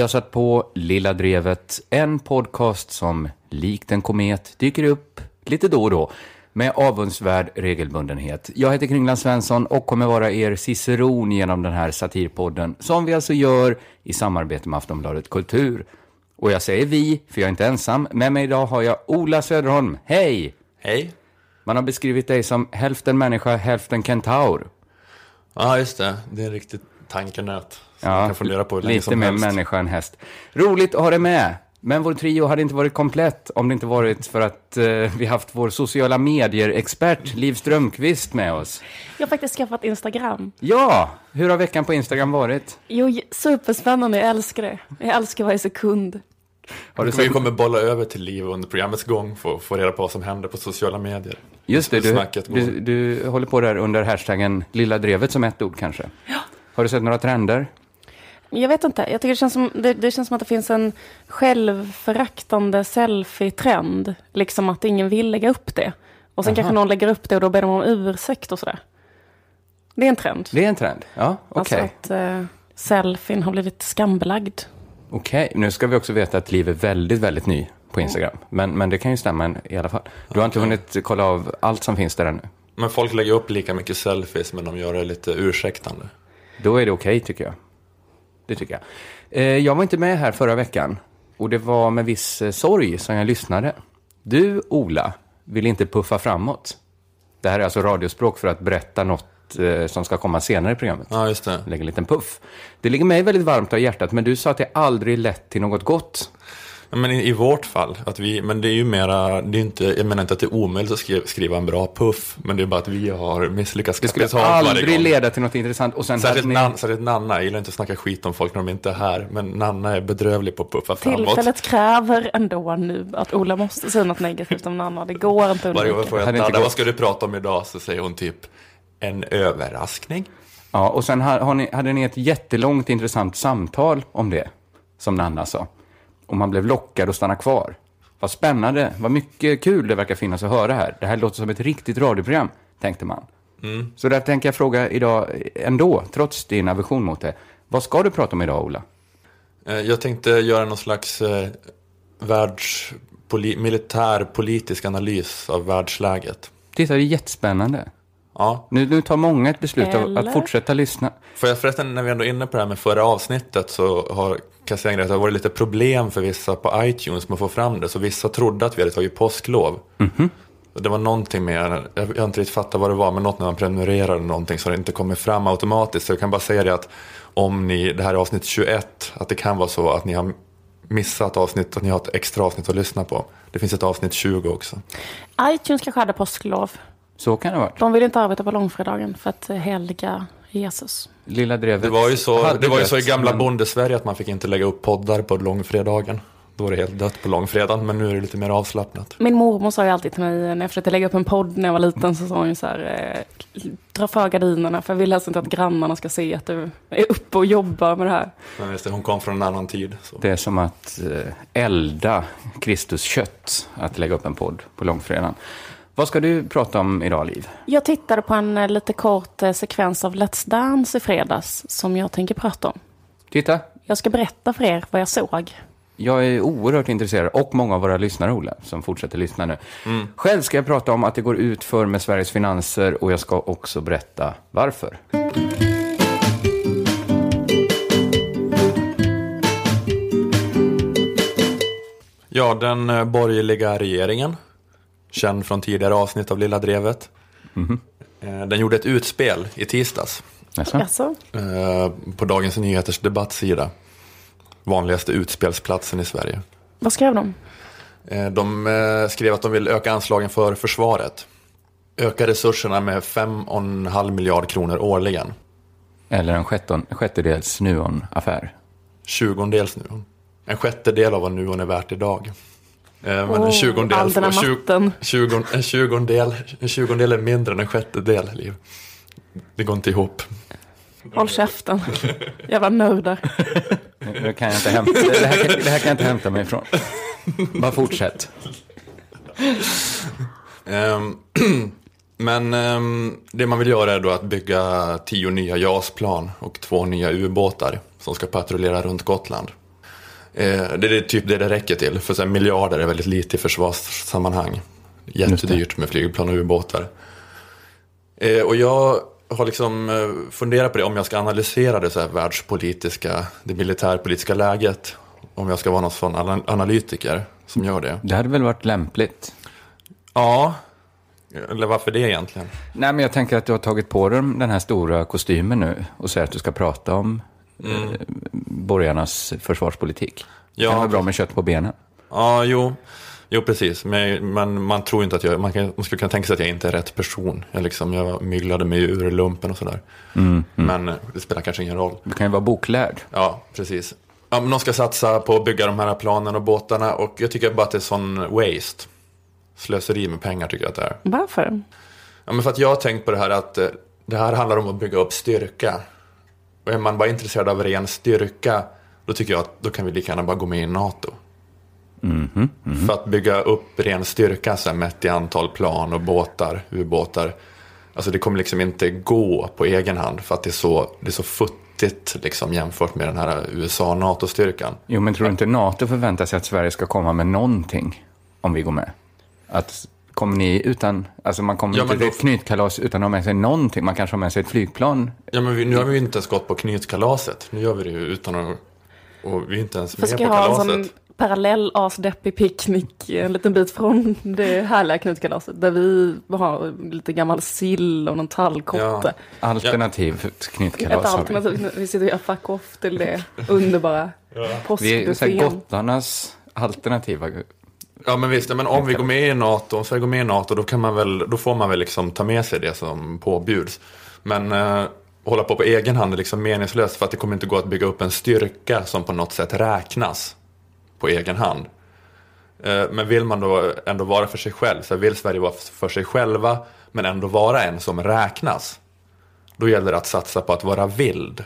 Ni har satt på Lilla Drevet, en podcast som likt en komet dyker upp lite då och då med avundsvärd regelbundenhet. Jag heter Kringland Svensson och kommer vara er ciceron genom den här satirpodden som vi alltså gör i samarbete med Aftonbladet Kultur. Och jag säger vi, för jag är inte ensam. Med mig idag har jag Ola Söderholm. Hej! Hej. Man har beskrivit dig som hälften människa, hälften kentaur. Ja, just det. Det är en riktig tankenöt. Man kan fundera på hur länge lite som mer helst. människa än häst. Roligt att ha dig med. Men vår trio hade inte varit komplett om det inte varit för att eh, vi haft vår sociala medier-expert Liv Strömqvist med oss. Jag har faktiskt skaffat Instagram. Ja, hur har veckan på Instagram varit? Jo, superspännande. Jag älskar det. Jag älskar varje sekund. Har du Vi sett... kommer bolla över till Liv under programmets gång för att få reda på vad som händer på sociala medier. Just det, du, du, du håller på där under hashtaggen Lilla Drevet som ett ord kanske. Ja. Har du sett några trender? Jag vet inte. Jag tycker det känns som, det, det känns som att det finns en självföraktande selfie-trend. Liksom att ingen vill lägga upp det. Och sen Aha. kanske någon lägger upp det och då ber de om ursäkt och sådär. Det är en trend. Det är en trend? Ja, okej. Alltså att eh, selfien har blivit skambelagd. Okej, nu ska vi också veta att Liv är väldigt, väldigt ny på Instagram. Men, men det kan ju stämma i alla fall. Du har inte hunnit kolla av allt som finns där ännu. Men folk lägger upp lika mycket selfies men de gör det lite ursäktande. Då är det okej tycker jag. Det tycker jag. Eh, jag var inte med här förra veckan. Och det var med viss eh, sorg som jag lyssnade. Du, Ola, vill inte puffa framåt. Det här är alltså radiospråk för att berätta något eh, som ska komma senare i programmet. Ja, just det. Lägga en liten puff. Det ligger mig väldigt varmt om hjärtat, men du sa att det aldrig lett till något gott. Ja, Men i, i vårt fall, att vi, men det är ju mera, det är inte, jag menar inte att det är omöjligt att skriva, skriva en bra puff, men det är bara att vi har misslyckats Det skulle aldrig leda till något intressant. Och sen Särskilt, ni... nan, särskilt Nanna, jag gillar inte att snacka skit om folk när de inte är här, men Nanna är bedrövlig på att puffa framåt. Tillfället kräver ändå nu att Ola måste säga något negativt om Nanna. Det går inte att Varje gång får jag Nanna, vad ska du prata om idag? Så säger hon typ, en överraskning. Ja, och sen har, har ni, hade ni ett jättelångt intressant samtal om det, som Nanna sa. Och man blev lockad att stanna kvar. Vad spännande, vad mycket kul det verkar finnas att höra här. Det här låter som ett riktigt radioprogram, tänkte man. Så där tänker jag fråga idag ändå, trots din aversion mot det. Vad ska du prata om idag, Ola? Eh, Jag tänkte göra någon slags eh, världspoli- militärpolitisk analys av världsläget. Titta, det är jättespännande. Ja, Nu, nu tar många ett beslut av Eller? att fortsätta lyssna. Får jag förresten, när vi ändå är inne på det här med förra avsnittet så har grej, att det har varit lite problem för vissa på iTunes med att få fram det. Så vissa trodde att vi hade tagit påsklov. Och Det var någonting med, jag har inte riktigt fattat vad det var, men något när man prenumererar eller någonting så det inte kommer fram automatiskt. Så jag kan bara säga det att om ni, det här är avsnitt 21, att det kan vara så att ni har missat avsnitt, att ni har ett extra avsnitt att lyssna på. Det finns ett avsnitt 20 också. iTunes kanske hade påsklov. Så kan det varit. De vill inte arbeta på långfredagen för att eh, helga Jesus. Lilla Drevet Det var ju så, hade det var ju så i gamla men- bondesverige att man fick inte lägga upp poddar på långfredagen. Då var det helt dött på långfredagen, men nu är det lite mer avslappnat. Min mormor sa ju alltid till mig när jag försökte lägga upp en podd när jag var liten så sa hon ju så här, eh, dra för gardinerna för jag vill helst inte att grannarna ska se att du är uppe och jobbar med det här. Men just det, hon kom från en annan tid. Så. Det är som att eh, elda Kristus kött, att lägga upp en podd på långfredagen. Vad ska du prata om idag, Liv? Jag tittade på en eh, lite kort eh, sekvens av Let's Dance i fredags som jag tänker prata om. Titta, Jag ska berätta för er vad jag såg. jag är oerhört intresserad, och många av våra lyssnare, Ola, som fortsätter lyssna nu. Själv ska jag prata om att det går ut för med Sveriges finanser och jag ska också berätta varför. Ja, den eh, borgerliga regeringen, känd från tidigare avsnitt av Lilla Drevet, eh, den gjorde ett utspel i tisdags Jaså? Eh, på Dagens Nyheters debattsida. Vanligaste utspelsplatsen i Sverige. vad skrev de? Eh, De skrev att de vill öka anslagen för försvaret. Öka resurserna med 5,5 miljard kronor årligen. Eller en sjätton, sjättedels Nuon-affär. Tjugondels Nuon. En sjättedel av vad Nuon är värt idag. Eh, Men Åh, en tjugondel, tjugon, en, tjugondel, en tjugondel är mindre än en sjättedel, Liv. Det går inte ihop. Håll käften. Jävla nördar. Nu nu kan jag inte hämta, det, här, kan- det här kan jag inte hämta mig ifrån. Bara fortsätt. Ehm, Men ehm, det man vill göra är då att bygga tio nya JAS-plan och två nya ubåtar som ska patrullera runt Gotland. Eh, det är typ det det räcker till. För här, miljarder är väldigt lite i försvarssammanhang. Jättedyrt med flygplan och ubåtar. Eh, och jag har liksom eh, funderat på det om jag ska analysera det så här världspolitiska, det militärpolitiska läget. Om jag ska vara någon sån ana- analytiker som gör det. Det hade väl varit lämpligt? Ja, eller varför det egentligen? Nej, men jag tänker att du har tagit på dig den här stora kostymen nu och säger att du ska prata om eh, borgarnas försvarspolitik. Det Ja. kan vara bra med kött på benen. Ja, jo. Jo, precis. Men, men man tror inte att jag, man, kan, man skulle kunna tänka sig att jag inte är rätt person. Jag, liksom, jag myglade mig ur lumpen och sådär. Men eh, det spelar kanske ingen roll. Du kan ju vara boklärd. Ja, precis. Ja, men de ska satsa på att bygga de här planen och båtarna och jag tycker bara att det är sån waste. Slöseri med pengar tycker jag att det är. Varför? Ja, men för att jag har tänkt på det här att eh, det här handlar om att bygga upp styrka. Och är man bara intresserad av ren styrka, då tycker jag att då kan vi lika gärna bara gå med i NATO. För att bygga upp ren styrka sen mätt i antal plan och båtar, ubåtar. Alltså det kommer liksom inte gå på egen hand för att det är så, det är så futtigt liksom jämfört med den här USA-NATO-styrkan. Jo, men tror du inte NATO förväntar sig att Sverige ska komma med någonting om vi går med? Att kommer ni utan, alltså man kommer Ja, inte till då- ett knytkalas utan att ha med sig någonting. Man kanske har med sig ett flygplan. Ja men vi, nu har vi ju inte ens gått på knytkalaset. Nu gör vi det ju utan att... Och vi är inte ens För med ska på jag ha en kalaset. sån parallell asdeppig picknick en liten bit från det härliga knutkalaset. Där vi har lite gammal sill och någon tallkotte. Alternativt Ett knytkalas vi. alternativ, vi sitter och gör fuck off till det underbara Vi är så här påskbuffén. gottarnas alternativa. Ja men visst, men om vi går med i NATO, om Sverige går med i NATO, då, kan man väl, då får man väl liksom ta med sig det som påbjuds. Men eh, hålla på på egen hand är liksom meningslöst för att det kommer inte gå att bygga upp en styrka som på något sätt räknas på egen hand. Eh, men vill man då ändå vara för sig själv, så vill Sverige vara för sig själva men ändå vara en som räknas. Då gäller det att satsa på att vara vild.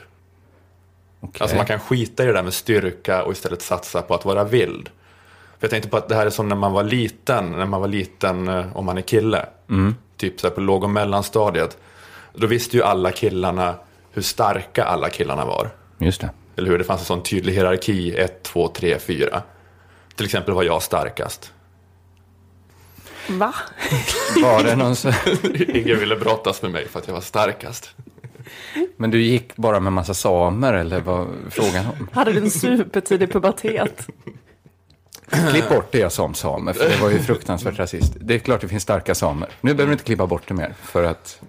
Okej. Alltså man kan skita i det där med styrka och istället satsa på att vara vild. För jag tänkte på att det här är som när man var liten, när man var liten eh, om man är kille. Typ så här på låg och mellanstadiet. Då visste ju alla killarna hur starka alla killarna var. Just det. Eller hur? Det fanns en sån tydlig hierarki, 1, 2, 3, 4. Till exempel var jag starkast. Va? Var det någon. Ingen ville brottas med mig för att jag var starkast. Men du gick bara med massa samer eller vad frågan om? Hade du en supertidig pubertet? Klipp bort det jag sa om samer, för det var ju fruktansvärt rasistiskt. Det är klart det finns starka samer. Nu behöver du inte klippa bort det mer, för att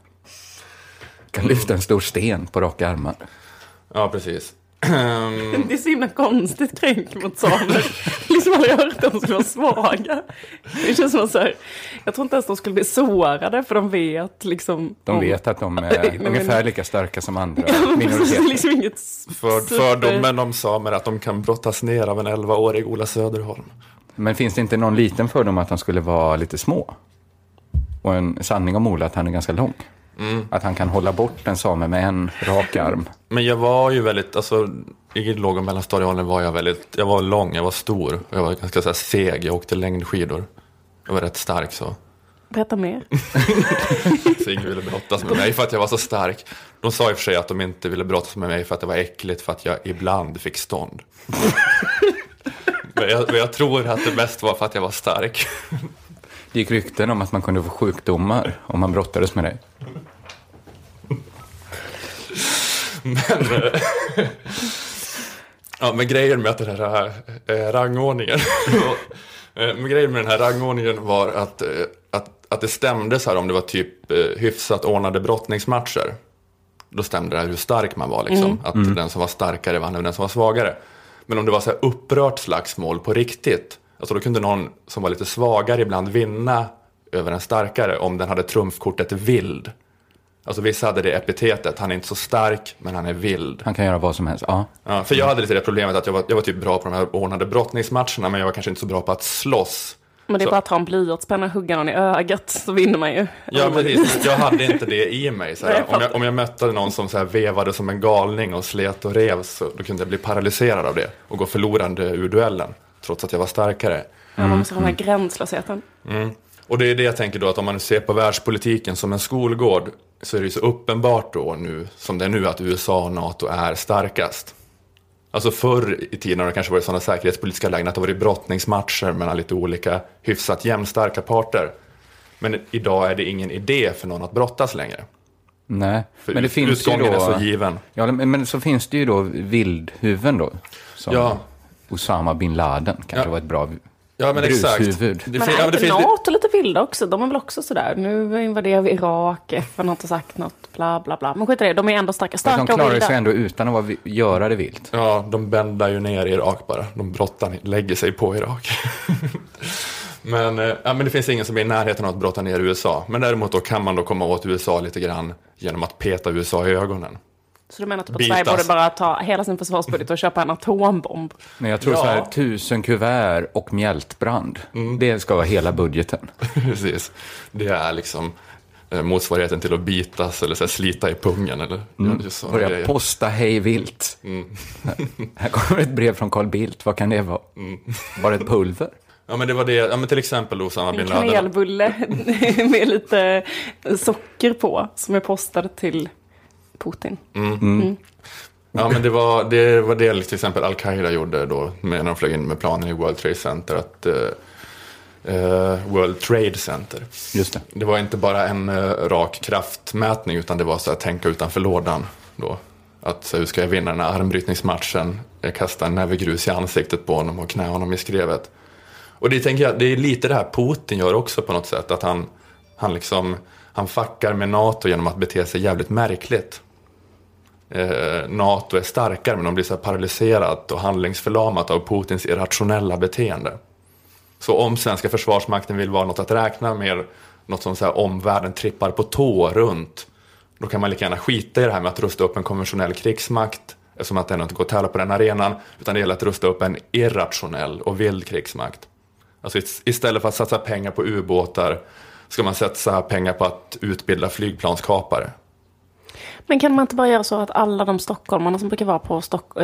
kan lyfta en stor sten på raka armar. Ja, precis. Ehm, Det är så himla konstigt kränk mot samer. liksom aldrig hört att de skulle vara svaga. Det känns som att så här, jag tror inte ens de skulle bli sårade för de vet liksom. De om- vet att de Nej, är men- ungefär lika starka som andra minoriteter. liksom inget för, super- fördomen om samer att de kan brottas ner av en 11-årig Ola Söderholm. Men finns det inte någon liten fördom att de skulle vara lite små? Och en sanning om Ola att han är ganska lång. Att han kan hålla bort en same med en rak arm. Men jag var ju väldigt, alltså i låg och mellanstadieåldern var jag väldigt, jag var lång, jag var stor jag var ganska så här, seg, jag åkte längdskidor. Jag var rätt stark så. Berätta mer. Så ingen ville brottas med mig för att jag var så stark. De sa i och för sig att de inte ville brottas med mig för att det var äckligt för att jag ibland fick stånd. men, jag, men jag tror att det mest var för att jag var stark. Det gick rykten om att man kunde få sjukdomar om man brottades med dig. Ja, men grejen med att den här eh, rangordningen eh, men grejen med den här rangordningen var att, eh, att, att det stämde så här om det var typ eh, hyfsat ordnade brottningsmatcher. Då stämde det här hur stark man var liksom. Att den som var starkare vann över den som var svagare. Men om det var så här upprört slagsmål på riktigt. Alltså då kunde någon som var lite svagare ibland vinna över en starkare om den hade trumfkortet vild. Alltså vissa hade det epitetet, han är inte så stark men han är vild. Han kan göra vad som helst. Ja. Ja, för jag hade lite det problemet att jag var, jag var typ bra på de här ordnade brottningsmatcherna men jag var kanske inte så bra på att slåss. Men det är Så- bara att ta en blyertspenna och hugga någon i ögat så vinner man ju. Ja, precis. Jag hade inte det i mig. Så Om, jag, om jag mötte någon som så här vevade som en galning och slet och rev så då kunde jag bli paralyserad av det och gå förlorande ur duellen. Trots att jag var starkare. Ja, man måste ha den här gränslösheten. Och det är det jag tänker då att om man ser på världspolitiken som en skolgård så är det ju så uppenbart då nu, som det är nu, att USA och NATO är starkast. Alltså förr i tiden har det kanske varit sådana säkerhetspolitiska lägen att det varit brottningsmatcher mellan lite olika hyfsat jämnstarka parter. Men idag är det ingen idé för någon att brottas längre. Nej, För men det ut- finns ju utgången då... är så given. Ja, men, men så finns det ju då vildhuvuden då. Som Ja. Osama bin Laden kanske Ja. var ett bra Ja, men exakt. brushuvud. Det Men är ja, inte NATO lite vilda också? De är väl också sådär, nu invaderar vi Irak, FN har inte sagt något, bla bla bla. Men skit i det, de är ändå starka, de starka och klarar vilda. sig ändå utan att vara, göra det vilt. Ja, de bändar ju ner Irak bara. De brottar, lägger sig på Irak. men, eh, ja, men det finns ingen som är i närheten av att brotta ner USA. Men däremot då kan man då komma åt USA lite grann genom att peta USA i ögonen. Så du menar typ att Bitas. Sverige borde bara ta hela sin försvarsbudget och köpa en atombomb? Men jag tror Ja. så här, tusen kuvert och mjältbrand. Det ska vara hela budgeten. Precis. Det är liksom eh, motsvarigheten till att bitas eller så här, slita i pungen. Eller, sådana Börja grejer. posta hej vilt. Här kommer ett brev från Carl Bildt. Vad kan det vara? Var det ett pulver? Ja, men det var det. Ja, men till exempel Osama En bin Laden. kanelbulle med lite socker på som är postad till Putin. Ja, men det var det, var det till exempel Al-Qaida gjorde då med, när de flög in med planen i World Trade Center. Att, eh, World Trade Center. Just det. Det var inte bara en eh, rak kraftmätning utan det var så att tänka utanför lådan. Då. Att så, hur ska jag vinna den här armbrytningsmatchen? Jag kastar en näve grus i ansiktet på honom och knä honom i skrevet. Och det tänker jag, det är lite det här Putin gör också på något sätt. Att han, han liksom, han fuckar med NATO genom att bete sig jävligt märkligt. Eh, NATO är starkare men de blir så här paralyserat och handlingsförlamat av Putins irrationella beteende. Så om svenska försvarsmakten vill vara något att räkna med, något som så här omvärlden trippar på tå runt, då kan man lika gärna skita i det här med att rusta upp en konventionell krigsmakt, eftersom att den inte går att tävla på den arenan, utan det gäller att rusta upp en irrationell och vild krigsmakt. Alltså istället för att satsa pengar på ubåtar ska man satsa pengar på att utbilda flygplanskapare. Men kan man inte bara göra så att alla de stockholmarna som brukar vara på Stock-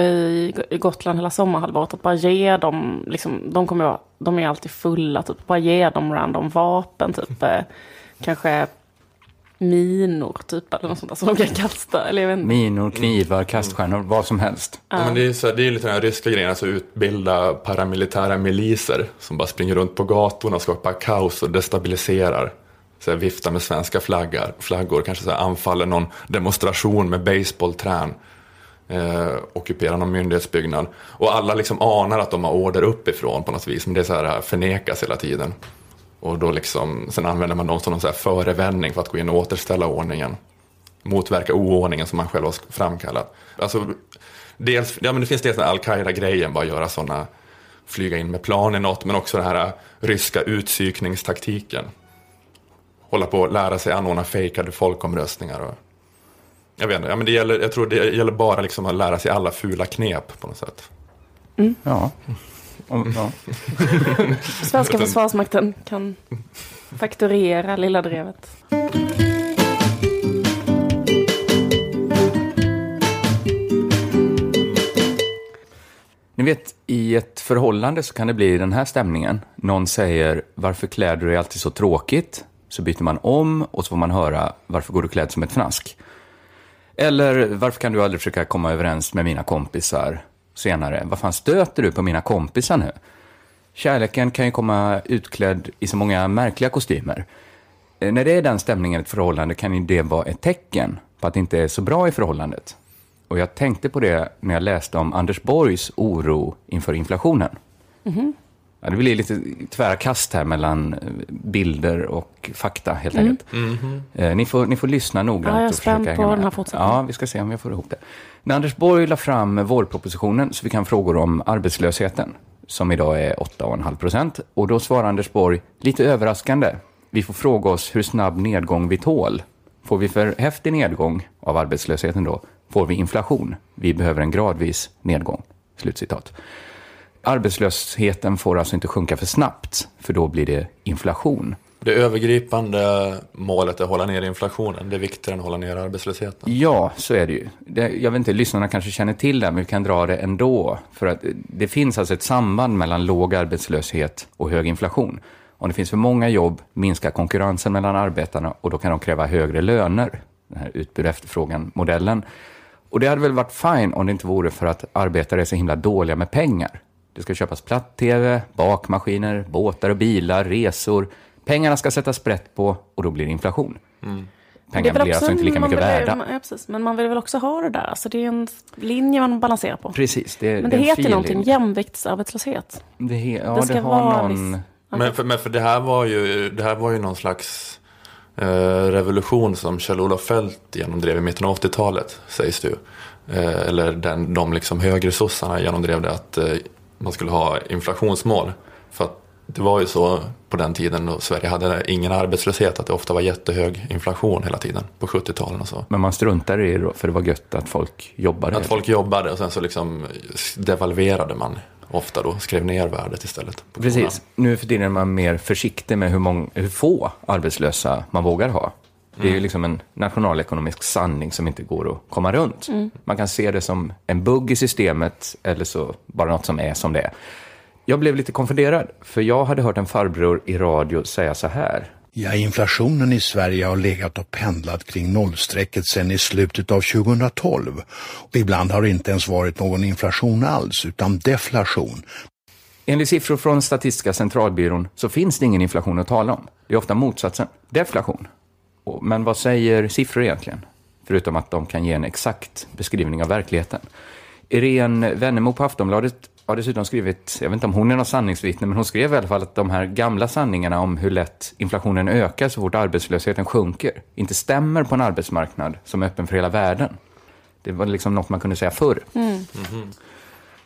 i Gotland hela sommarhalvåret, att bara ge dem, liksom, de, kommer vara, de är alltid fulla, typ, bara ge dem random vapen, typ eh, kanske minor, typ, eller något sånt där som de kan kasta, eller jag vet inte. Minor, knivar, kaststjärnor, vad som helst. Ja, men det, är så det är lite den här ryska grejen, alltså utbilda paramilitära miliser som bara springer runt på gatorna och skapar kaos och destabiliserar. Så här, viftar med svenska flaggar, flaggor, kanske så här, anfaller någon demonstration med baseballträn. Eh, ockuperar någon myndighetsbyggnad. Och alla liksom anar att de har order uppifrån på något vis, men det är så här, förnekas hela tiden. Och då liksom, sen använder man dem som någon så här förevändning för att gå in och återställa ordningen motverka oordningen som man själv har framkallat. Alltså, dels, ja, men det finns dels den här al-Qaida-grejen, bara göra sådana, flyga in med plan i något, men också den här ryska utsykningstaktiken. Hålla på att lära sig anordna fejkade folkomröstningar. Och, jag vet inte, ja, men det gäller, jag tror det gäller bara liksom att lära sig alla fula knep på något sätt. Ja. Om, ja. Svenska försvarsmakten kan fakturera Lilla Drevet. Ni vet, i ett förhållande så kan det bli den här stämningen. Någon säger, varför klär du dig alltid så tråkigt? Så byter man om och så får man höra, varför går du klädd som ett fnask? Eller, varför kan du aldrig försöka komma överens med mina kompisar senare? Vad fan stöter du på mina kompisar nu? Kärleken kan ju komma utklädd i så många märkliga kostymer. Eh, när det är den stämningen i ett förhållande kan ju det vara ett tecken på att det inte är så bra i förhållandet. Och jag tänkte på det när jag läste om Anders Borgs oro inför inflationen. Mhm. Ja, det blir lite tvära kast här mellan eh, bilder och fakta helt enkelt. Eh, Ni, får, ni får lyssna noggrant. Ja, jag är spänd på den här fortsättningen. Ja, vi ska se om jag får ihop det. När Anders Borg la fram vårpropositionen så fick han frågor om arbetslösheten, som idag är 8,5 procent. Och då svarar Anders Borg, lite överraskande, vi får fråga oss hur snabb nedgång vi tål. Får vi för häftig nedgång av arbetslösheten då, får vi inflation. Vi behöver en gradvis nedgång. Slutcitat. Arbetslösheten får alltså inte sjunka för snabbt, för då blir det inflation. Det övergripande målet är att hålla ner inflationen. Det är viktigare än att hålla ner arbetslösheten. Ja, så är det ju. Det, jag vet inte, lyssnarna kanske känner till det, men vi kan dra det ändå. För att det finns alltså ett samband mellan låg arbetslöshet och hög inflation. Om det finns för många jobb minskar konkurrensen mellan arbetarna och då kan de kräva högre löner. Den här utbud och efterfrågan-modellen. Och det hade väl varit fine om det inte vore för att arbetare är så himla dåliga med pengar. Det ska köpas platt-tv, bakmaskiner, båtar och bilar, resor. Pengarna ska sättas sprätt på och då blir det inflation. Mm. Pengarna blir alltså inte lika mycket vill, värda. Ja, precis. Men man vill väl också ha det där. Alltså det är en linje man balanserar på. Precis. Det, Men det, en heter någonting, jämviktsarbetslöshet. Det, he, ja, Det det, ska har vara någon... viss- Men, för, men för det här var ju, det här var ju någon slags eh, revolution som Kjell-Olof Feldt genomdrev i mitten av 80-talet, sägs det ju. Eh, eller den, de liksom högre sossarna genomdrev det att eh, man skulle ha inflationsmål. För att det var ju så på den tiden då Sverige hade ingen arbetslöshet, att det ofta var jättehög inflation hela tiden på 70-talen och så. Men man struntade i det då, för det var gött att folk jobbade. Att folk jobbade och sen så liksom devalverade man ofta då, skrev ner värdet istället. Precis. Nu för tiden är man mer försiktig med hur, många, hur få arbetslösa man vågar ha. Det är ju liksom en nationalekonomisk sanning som inte går att komma runt. Man kan se det som en bugg i systemet eller så bara något som är som det är. Jag blev lite konfunderad, för jag hade hört en farbror i radio säga så här. Ja, inflationen i Sverige har legat och pendlat kring nollstrecket sedan i slutet av 2012. Och ibland har det inte ens varit någon inflation alls, utan deflation. Enligt siffror från Statistiska centralbyrån så finns det ingen inflation att tala om. Det är ofta motsatsen, deflation. Men vad säger siffror egentligen? Förutom att de kan ge en exakt beskrivning av verkligheten. Irene Wennemo på Aftonbladet har dessutom skrivit, jag vet inte om hon är någon sanningsvittne, men hon skrev i alla fall att de här gamla sanningarna om hur lätt inflationen ökar så fort arbetslösheten sjunker, inte stämmer på en arbetsmarknad som är öppen för hela världen. Det var liksom något man kunde säga förr.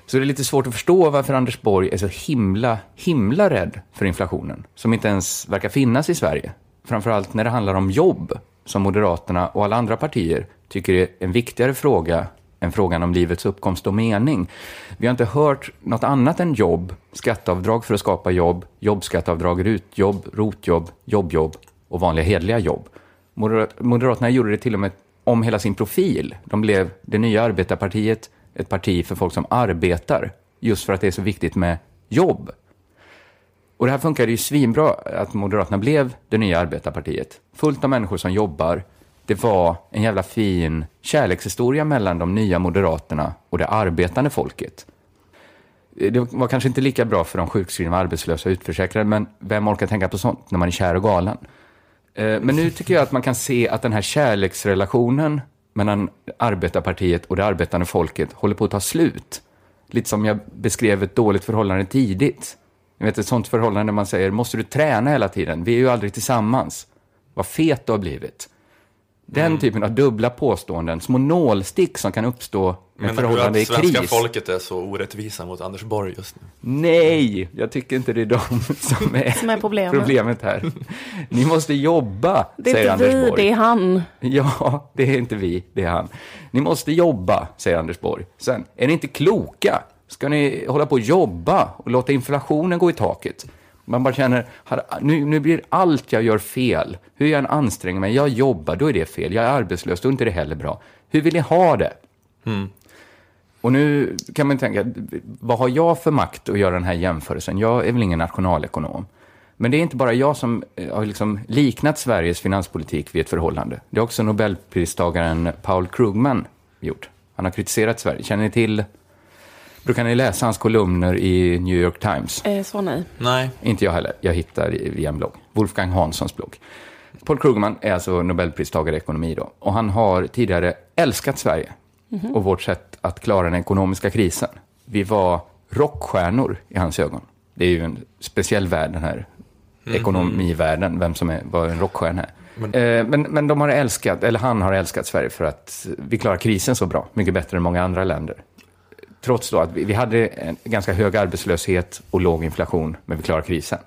Så det är lite svårt att förstå varför Anders Borg är så himla, himla rädd för inflationen, som inte ens verkar finnas i Sverige. Framförallt när det handlar om jobb, som Moderaterna och alla andra partier tycker är en viktigare fråga än frågan om livets uppkomst och mening. Vi har inte hört något annat än jobb, skatteavdrag för att skapa jobb, jobbskatteavdrag, rutjobb, rotjobb, jobbjobb och vanliga hedliga jobb. Moderaterna gjorde det till och med om hela sin profil. De blev det nya arbetarpartiet, ett parti för folk som arbetar, just för att det är så viktigt med jobb. Och det här funkade ju svinbra, att Moderaterna blev det nya arbetarpartiet. Fullt av människor som jobbar. Det var en jävla fin kärlekshistoria mellan de nya Moderaterna och det arbetande folket. Det var kanske inte lika bra för de sjukskrivna, arbetslösa och utförsäkrade, men vem orkar tänka på sånt när man är kär och galen? Eh, men nu tycker jag att man kan se att den här kärleksrelationen mellan arbetarpartiet och det arbetande folket håller på att ta slut. Lite som jag beskrev ett dåligt förhållande tidigt. Jag vet, ett sånt förhållande där man säger, måste du träna hela tiden? Vi är ju aldrig tillsammans. Vad fet du har blivit. Den typen av dubbla påståenden, små nålstick som kan uppstå med Menar du förhållande i att svenska kris. folket är så orättvisa mot Anders Borg just nu? Nej, jag tycker inte det är de som är, Som är problemet. problemet här. Ni måste jobba, Det är säger inte Anders vi, Borg. det är han. Ja, det är inte vi, det är han. Ni måste jobba, säger Anders Borg. Sen, är ni inte kloka? Ska ni hålla på och jobba och låta inflationen gå i taket? Man bara känner, nu, nu blir allt jag gör fel. Hur jag än anstränger mig, jag jobbar, då är det fel. Jag är arbetslös, då är inte det heller bra. Hur vill ni ha det? Och nu kan man tänka, vad har jag för makt att göra den här jämförelsen? Jag är väl ingen nationalekonom. Men det är inte bara jag som eh, har liksom liknat Sveriges finanspolitik vid ett förhållande. Det har också Nobelpristagaren Paul Krugman gjort. Han har kritiserat Sverige. Känner ni till, brukar ni läsa hans kolumner i New York Times? Eh, så nej. Nej. Inte jag heller. Jag hittar i- via en blogg. Wolfgang Hanssons blogg. Paul Krugman är alltså Nobelpristagare i ekonomi då. Och han har tidigare älskat Sverige och vårt sätt att klara den ekonomiska krisen. Vi var rockstjärnor i hans ögon. Det är ju en speciell värld, den här ekonomivärlden, vem som är, vad en rockstjärna är. Men, men, men de har älskat, eller han har älskat Sverige för att vi klarar krisen så bra, mycket bättre än många andra länder trots då att vi, vi hade en ganska hög arbetslöshet och låg inflation, men vi klarade krisen.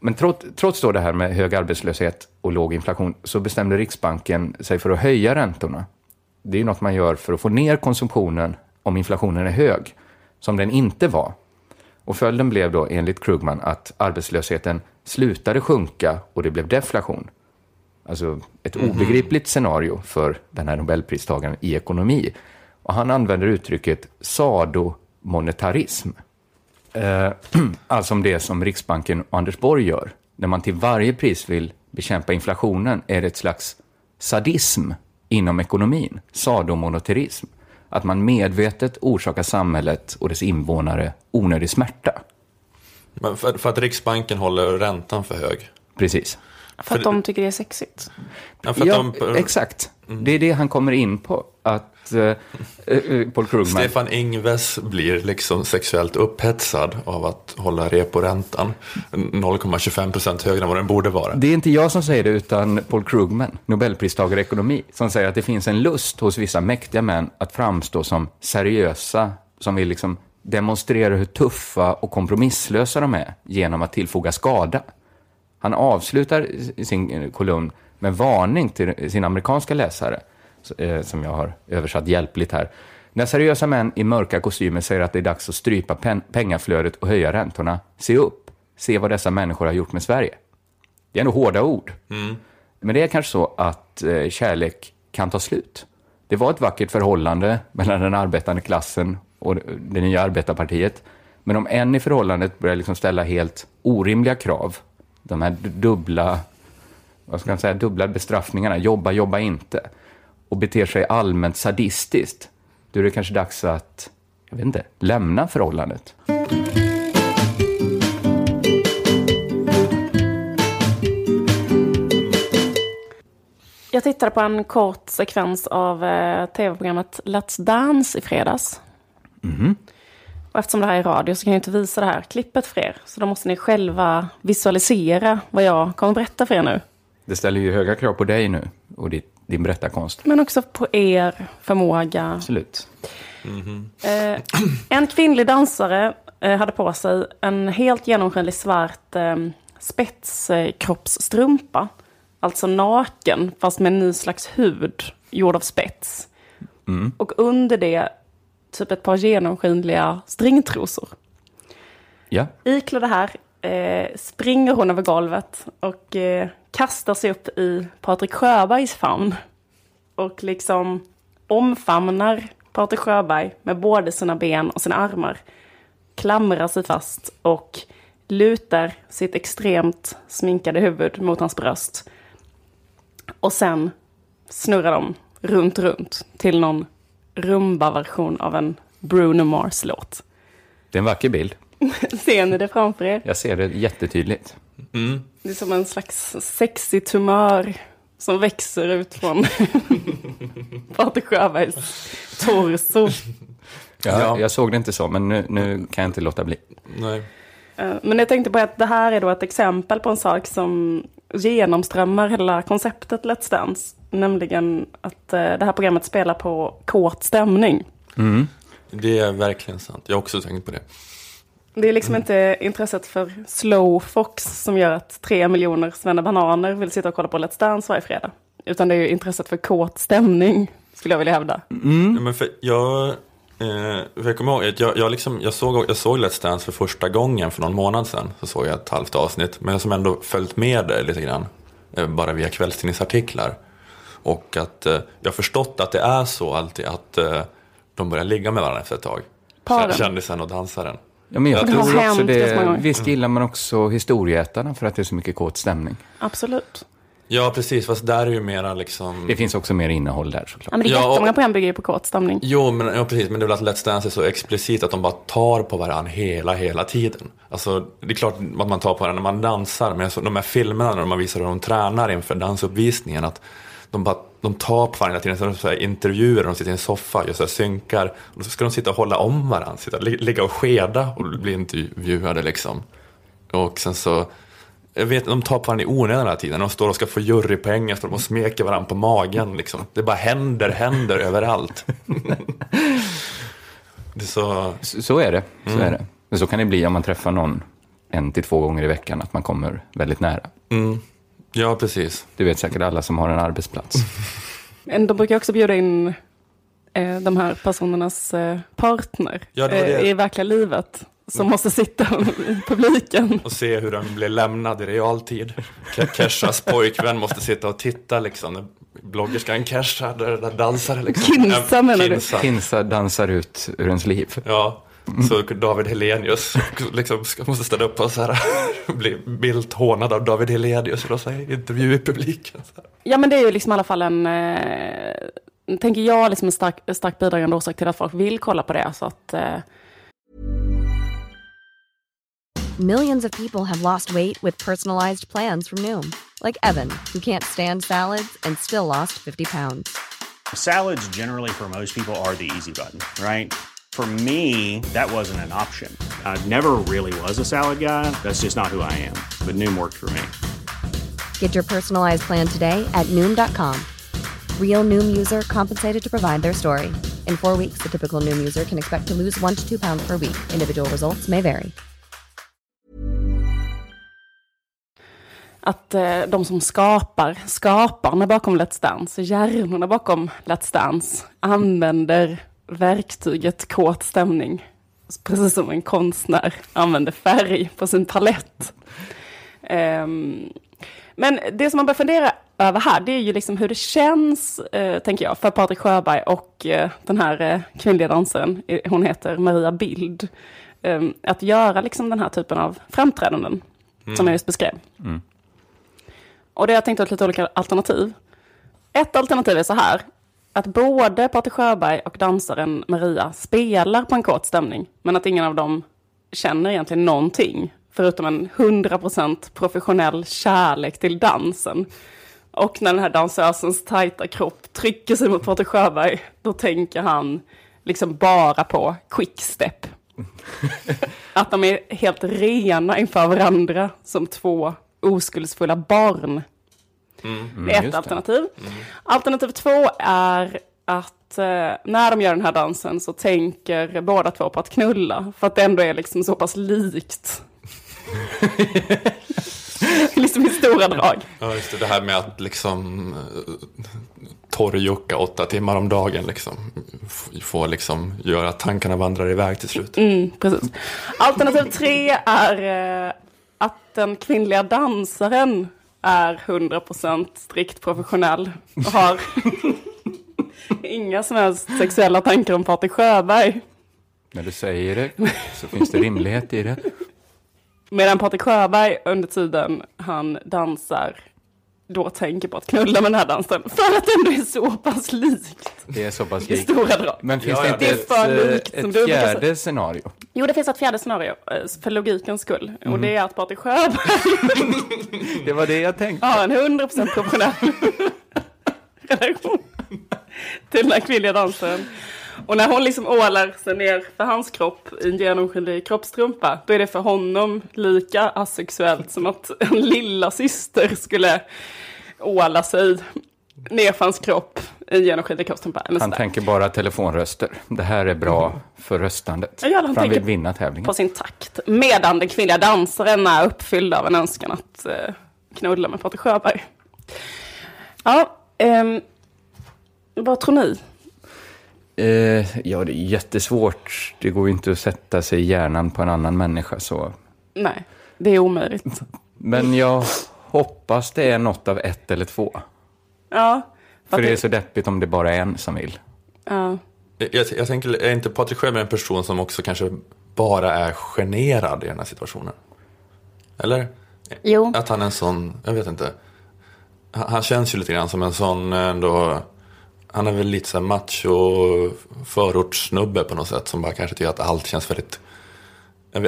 Men trots, trots då det här med hög arbetslöshet och låg inflation så bestämde Riksbanken sig för att höja räntorna. Det är ju något man gör för att få ner konsumtionen om inflationen är hög, som den inte var. Och följden blev då enligt Krugman att arbetslösheten slutade sjunka och det blev deflation. Alltså ett obegripligt scenario för den här Nobelpristagaren i ekonomi. Och han använder uttrycket sadomonetarism. Eh, alltså om det som Riksbanken och Anders Borg gör. När man till varje pris vill bekämpa inflationen är det ett slags sadism inom ekonomin. Sadomonetarism. att man medvetet orsakar samhället och dess invånare onödig smärta. Men för, för att Riksbanken håller räntan för hög. Precis. För att de tycker det är sexigt. Ja, för att Ja, de, exakt. Det är det han kommer in på. Att Paul Krugman... Stefan Ingves blir liksom sexuellt upphetsad av att hålla reporäntan 0,25 procent högre än vad den borde vara. Det är inte jag som säger det, utan Paul Krugman, Nobelpristagare i ekonomi, som säger att det finns en lust hos vissa mäktiga män att framstå som seriösa, som vill liksom demonstrera hur tuffa och kompromisslösa de är genom att tillfoga skada. Han avslutar sin eh, kolumn med varning till sin amerikanska läsare, eh, som jag har översatt hjälpligt här. När seriösa män i mörka kostymer säger att det är dags att strypa pen- pengaflödet och höja räntorna, se upp. Se vad dessa människor har gjort med Sverige. Det är ändå hårda ord. Men det är kanske så att eh, kärlek kan ta slut. Det var ett vackert förhållande mellan den arbetande klassen och det nya arbetarpartiet. Men om en i förhållandet börjar liksom ställa helt orimliga krav, de här du- dubbla, vad ska man säga, dubbla bestraffningarna, jobba, jobba inte, och beter sig allmänt sadistiskt, då är det kanske dags att, jag vet inte, lämna förhållandet. Jag tittade på en kort sekvens av eh, tv-programmet Let's Dance i fredags. Och eftersom det här är radio så kan jag inte visa det här klippet för er. Så då måste ni själva visualisera vad jag kommer berätta för er nu. Det ställer ju höga krav på dig nu och ditt, din berättarkonst. Men också på er förmåga. Absolut. Eh, en kvinnlig dansare eh, hade på sig en helt genomskinlig svart eh, spetskroppsstrumpa. Alltså naken, fast med en ny slags hud gjord av spets. Och under det typ ett par genomskinliga stringtrosor. Ja, Iklädd det här eh, springer hon över golvet och eh, kastar sig upp i Patrik Sjöbergs famn. Och liksom omfamnar Patrik Sjöberg med både sina ben och sina armar. Klamrar sig fast och lutar sitt extremt sminkade huvud mot hans bröst. Och sen snurrar de runt, runt till någon rumba-version av en Bruno Mars-låt. det är en vacker bild. Ser ni det framför er? Jag ser det jättetydligt. Det är som en slags sexig tumör som växer ut från Patrik Sjöbergs torso. Ja, Ja. Jag såg det inte så, men nu, nu kan jag inte låta bli. Nej. Eh, Men jag tänkte på att det här är då ett exempel på en sak som genomströmmar hela konceptet Let's Dance. Nämligen att eh, det här programmet spelar på kåt stämning. Det är verkligen sant. Jag har också tänkt på det. Det är liksom inte intresset för slow fox som gör att tre miljoner bananer vill sitta och kolla på Let's Dance varje fredag. Utan det är ju intresset för kåt stämning, skulle jag vilja hävda. Ja, men för jag, eh, för jag kommer ihåg att jag, jag, liksom, jag, såg, jag såg Let's Dance för första gången för någon månad sedan. Så såg jag ett halvt avsnitt. Men jag som ändå följt med det lite grann. Eh, bara via kvällstidningsartiklar. Och att eh, jag har förstått att det är så alltid att eh, de börjar ligga med varandra efter ett tag. Paren. Kändisen och dansaren. Ja, men jag Det har tror också hänt ganska många det, visst gillar man också historieätarna för att det är så mycket kåt stämning. Absolut. Ja, precis. Fast där är ju mera liksom... Det finns också mer innehåll där såklart. Ja, men det är Ja, och- jättemånga program bygger ju på kåt stämning. Jo, men, ja, precis. Men det är väl att Let's Dance är så explicit att de bara tar på varandra hela, hela tiden. Alltså, det är klart att man tar på varandra när man dansar, men så, de här filmerna när man visar hur de tränar inför dansuppvisningen, att de, bara, de tar på varandra hela tiden. Så, så här, intervjuer, de sitter i en soffa, gör så här, synkar, och då ska de sitta och hålla om varandra, sitta, li- ligga och skeda och bli intervjuade liksom. Och sen så, jag vet, de tar på varandra i onödan hela tiden. De står och ska få jurypengar, står de och smeker varandra på magen. Liksom. Det bara händer, händer överallt. så... Så, så är det. Så Mm. är det. Men så kan det bli om man träffar någon en till två gånger i veckan, att man kommer väldigt nära. Mm. Ja, precis. Du vet säkert alla som har en arbetsplats. Men de brukar också bjuda in eh, de här personernas eh, partner Ja, det var det. eh, i verkliga livet. Som måste sitta i publiken. Och se hur den blir lämnad i realtid. Ke- Keshas pojkvän måste sitta och titta liksom. Bloggerskan Kesha, där, där dansar liksom. Kinsa, menar du? Kinsa. Kinsa dansar ut ur ens liv. Ja, så David Helenius liksom måste ställa upp och så här, bli vilt hånad av David Helenius och då säger intervju i publiken. Så här. Ja men det är ju liksom i alla fall en, eh, tänker jag, liksom en stark, stark bidragande orsak till att folk vill kolla på det. Så att, eh, Millions of people have lost weight with personalized plans from Noom, like Evan, who can't stand salads and still lost 50 pounds. Salads, generally, for most people, are the easy button, right? For me, that wasn't an option. I never really was a salad guy. That's just not who I am. But Noom worked for me. Get your personalized plan today at Noom.com. Real Noom user compensated to provide their story. In four weeks, the typical Noom user can expect to lose one to two pounds per week. Individual results may vary. att eh, de som skapar, skaparna bakom Let's Dance, hjärnorna bakom Let's Dance, använder verktyget kåt stämning. Precis som en konstnär använder färg på sin palett. Ehm, men det som man bör fundera över här, det är ju liksom hur det känns, eh, tänker jag, för Patrik Sjöberg och eh, den här eh, kvinnliga dansaren, eh, hon heter Maria Bild, ehm, att göra liksom den här typen av framträdanden som jag just beskrev. Och det har jag tänkt ut lite olika alternativ. Ett alternativ är så här, att både Patrik Sjöberg och dansaren Maria spelar på en kort stämning, men att ingen av dem känner egentligen någonting, förutom en 100% professionell kärlek till dansen. Och när den här dansösens tajta kropp trycker sig mot Patrik Sjöberg, då tänker han liksom bara på quickstep. Att de är helt rena inför varandra som två oskuldsfulla barn. Det är just ett det. alternativ. Alternativ två är att eh, när de gör den här dansen så tänker båda två på att knulla. För att det ändå är liksom så pass likt. liksom i stora drag. Ja, just det. Det här med att liksom eh, torrjucka åtta timmar om dagen liksom. F- Få liksom göra att tankarna vandrar iväg till slut. Mm, precis. Alternativ tre är eh, att den kvinnliga dansaren är 100% strikt professionell och har inga som helst sexuella tankar om Patrik Sjöberg. När du säger det så finns det rimlighet i det. Medan Patrik Sjöberg under tiden han dansar då tänker på att knulla med den här dansen. För att det ändå är så pass likt Det är så pass i likt. stora drag. Men finns Ja, det ja, inte det är ett, för eh, ett du brukar fjärde scenario? Jo, det finns ett fjärde scenario eh, för logikens skull. Mhm. Och det är att Patrik Sjöberg Det var det jag tänkte. har en 100% professionell relation till den här kvinnliga dansaren. Och när hon liksom ålar sig ner för hans kropp i en genomskinlig kroppstrumpa, då är det för honom lika asexuellt som att en lilla syster skulle åla sig ner för hans kropp i en genomskinlig kroppstrumpa. Han sådär. tänker bara telefonröster. Det här är bra för röstandet. Ja, han för han vill vinna tävlingen. på sin takt. Medan den kvinnliga dansaren är uppfylld av en önskan att eh, knulla med Patrik Sjöberg. Ja, ehm, vad tror ni? Eh, ja, det är jättesvårt. Det går ju inte att sätta sig i hjärnan på en annan människa. Så. Nej, det är omöjligt. Men jag hoppas det är något av ett eller två. Ja, För det är så deppigt om det bara är en som vill. ja. Jag, jag tänker, är inte Patrik Sjöberg en person som också kanske bara är generad i den här situationen? Eller? Jo, Att han är en sån, jag vet inte. Han, han känns ju lite grann som en sån ändå, han är väl lite så här macho förortssnubbe på något sätt som bara kanske tycker att allt känns väldigt,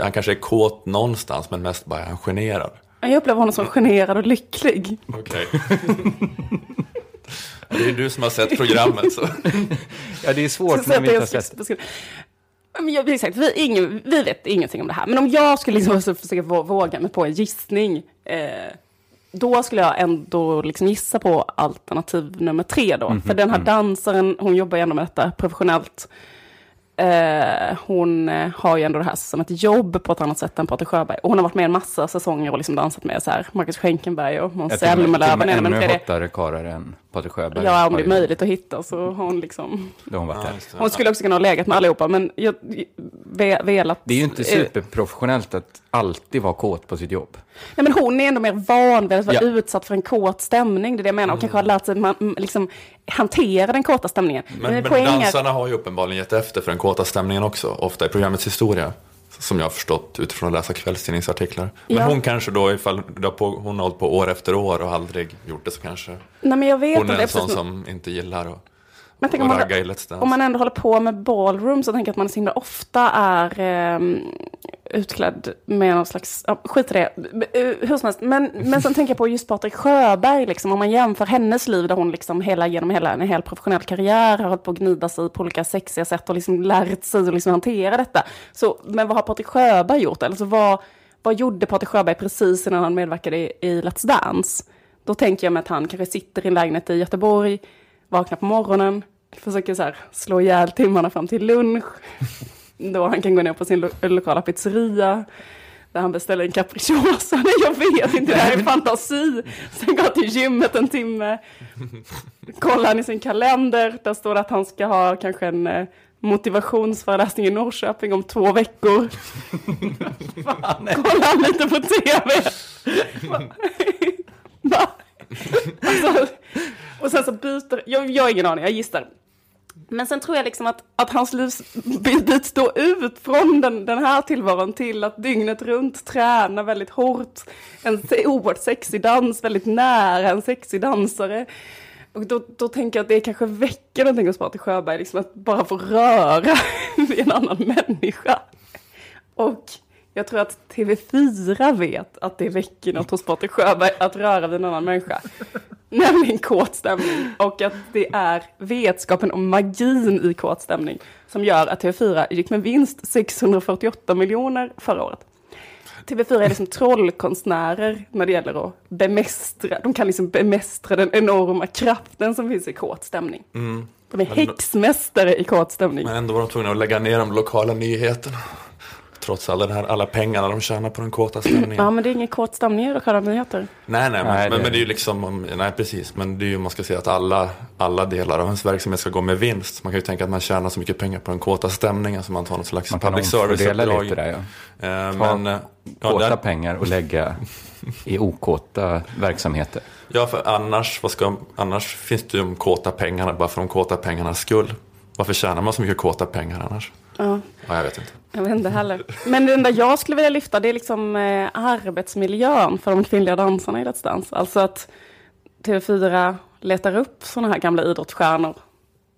han kanske är kåt någonstans men mest bara är han generad. jag upplever honom som generad och lycklig. Okej. det är du som har sett programmet så. Ja, det är svårt när vi inte har sett Men jag, exakt, vi, ingen, vi vet ingenting om det här. Men om jag skulle liksom så försöka vå- våga mig på en gissning. Eh, då skulle jag ändå liksom gissa på alternativ nummer tre då. För den här dansaren, hon jobbar ju ändå med detta professionellt. Eh, hon eh, har ju ändå det här som ett jobb på ett annat sätt än Patrik Sjöberg. Och hon har varit med en massa säsonger och liksom dansat med så här Marcus Schenkenberg och Måns Zelmerlöw. Ännu hottare karlar än Patrik Sjöberg. Ja, om det är möjligt att hitta så har hon liksom... Då hon varit Ja. Hon skulle också kunna ha legat med allihopa, men jag ve, velat... Det är ju inte eh, superprofessionellt att alltid vara kåt på sitt jobb. Nej, men hon är ändå mer van vid att vara Ja. utsatt för en kåt stämning. Det är det jag menar. Och kanske har lärt sig man, liksom, hantera den kåta stämningen. Men, men poäng är- dansarna har ju uppenbarligen gett efter för den kåta stämningen också, ofta i programmets historia. Som jag har förstått utifrån att läsa kvällstidningsartiklar. Men Ja. hon kanske då, ifall hon har hållit på år efter år och aldrig gjort det så kanske Nej, men jag vet hon är en sån som inte gillar att Men tänk om man, om man ändå håller på med ballroom så tänker jag att man så himla ofta är eh, utklädd med någon slags, ja, skit i det, Eh, hur som helst. Men, men sen tänker jag på just Patrik Sjöberg, liksom, om man jämför hennes liv där hon liksom hela, genom hela en hel professionell karriär har hållit på att gnida sig på olika sexiga sätt och liksom lärt sig att liksom hantera detta. Så, men vad har Patrik Sjöberg gjort? Alltså, vad, vad gjorde Patrik Sjöberg precis innan han medverkade i, i Let's Dance? Då tänker jag mig att han kanske sitter i en lägenhet i Göteborg, vaknar på morgonen, försöker så här slå ihjäl timmarna fram till lunch. Då han kan gå ner på sin lo lokala pizzeria. Där han beställer en capricciosa. Nej, jag vet inte, det här är fantasi. Sen går han till gymmet en timme. Kollar han i sin kalender. Där står det att han ska ha kanske en eh, motivationsföreläsning i Norrköping om två veckor. Kollar han lite på tv. Va? Alltså, och sen så byter, jag, jag har ingen aning, jag gissar. Men sen tror jag liksom att, att hans livsbild står ut från den, den här tillvaron till att dygnet runt träna väldigt hårt. En oerhört sexig dans, väldigt nära en sexig dansare. Och då, då tänker jag att det kanske väcker någonting hos Patrik Sjöberg, liksom att bara få röra vid en annan människa. Och jag tror att TV4 vet att det väcker något hos Patrik Sjöberg att röra vid en annan människa. Nämligen kåt stämning. Och att det är vetskapen om magin i kåt stämning som gör att TV4 gick med vinst 648 miljoner förra året. TV4 är liksom trollkonstnärer när det gäller att bemästra, de kan liksom bemästra den enorma kraften som finns i kåt stämning. De är häxmästare i kåt stämning. Men ändå var de tvungna att lägga ner de lokala nyheterna. Trots alla, den här, alla pengarna de tjänar på den kåta stämningen. Ja, men det är ingen kåt stämning i lokala nyheter. Nej, nej, men, Nej, men, det- men det är ju liksom, om- nej precis, men det är ju, man ska säga att alla, alla delar av ens verksamhet ska gå med vinst. Man kan ju tänka att man tjänar så mycket pengar på den kåta stämningen så man tar något slags Man kan public service-uppdrag. lite där ja. Eh, Ta Men, eh, ja, Kåta där, pengar och lägga i okåta verksamheter. ja, för annars, vad ska, annars finns det ju de kåta pengarna bara för de kåta pengarnas skull. Varför tjänar man så mycket kåta pengar annars? Ja. Ja, jag vet inte. Jag vet inte heller. Men det enda jag skulle vilja lyfta det är liksom eh, arbetsmiljön för de kvinnliga dansarna i Let's Dance. Alltså att TV4 letar upp sådana här gamla idrottsstjärnor.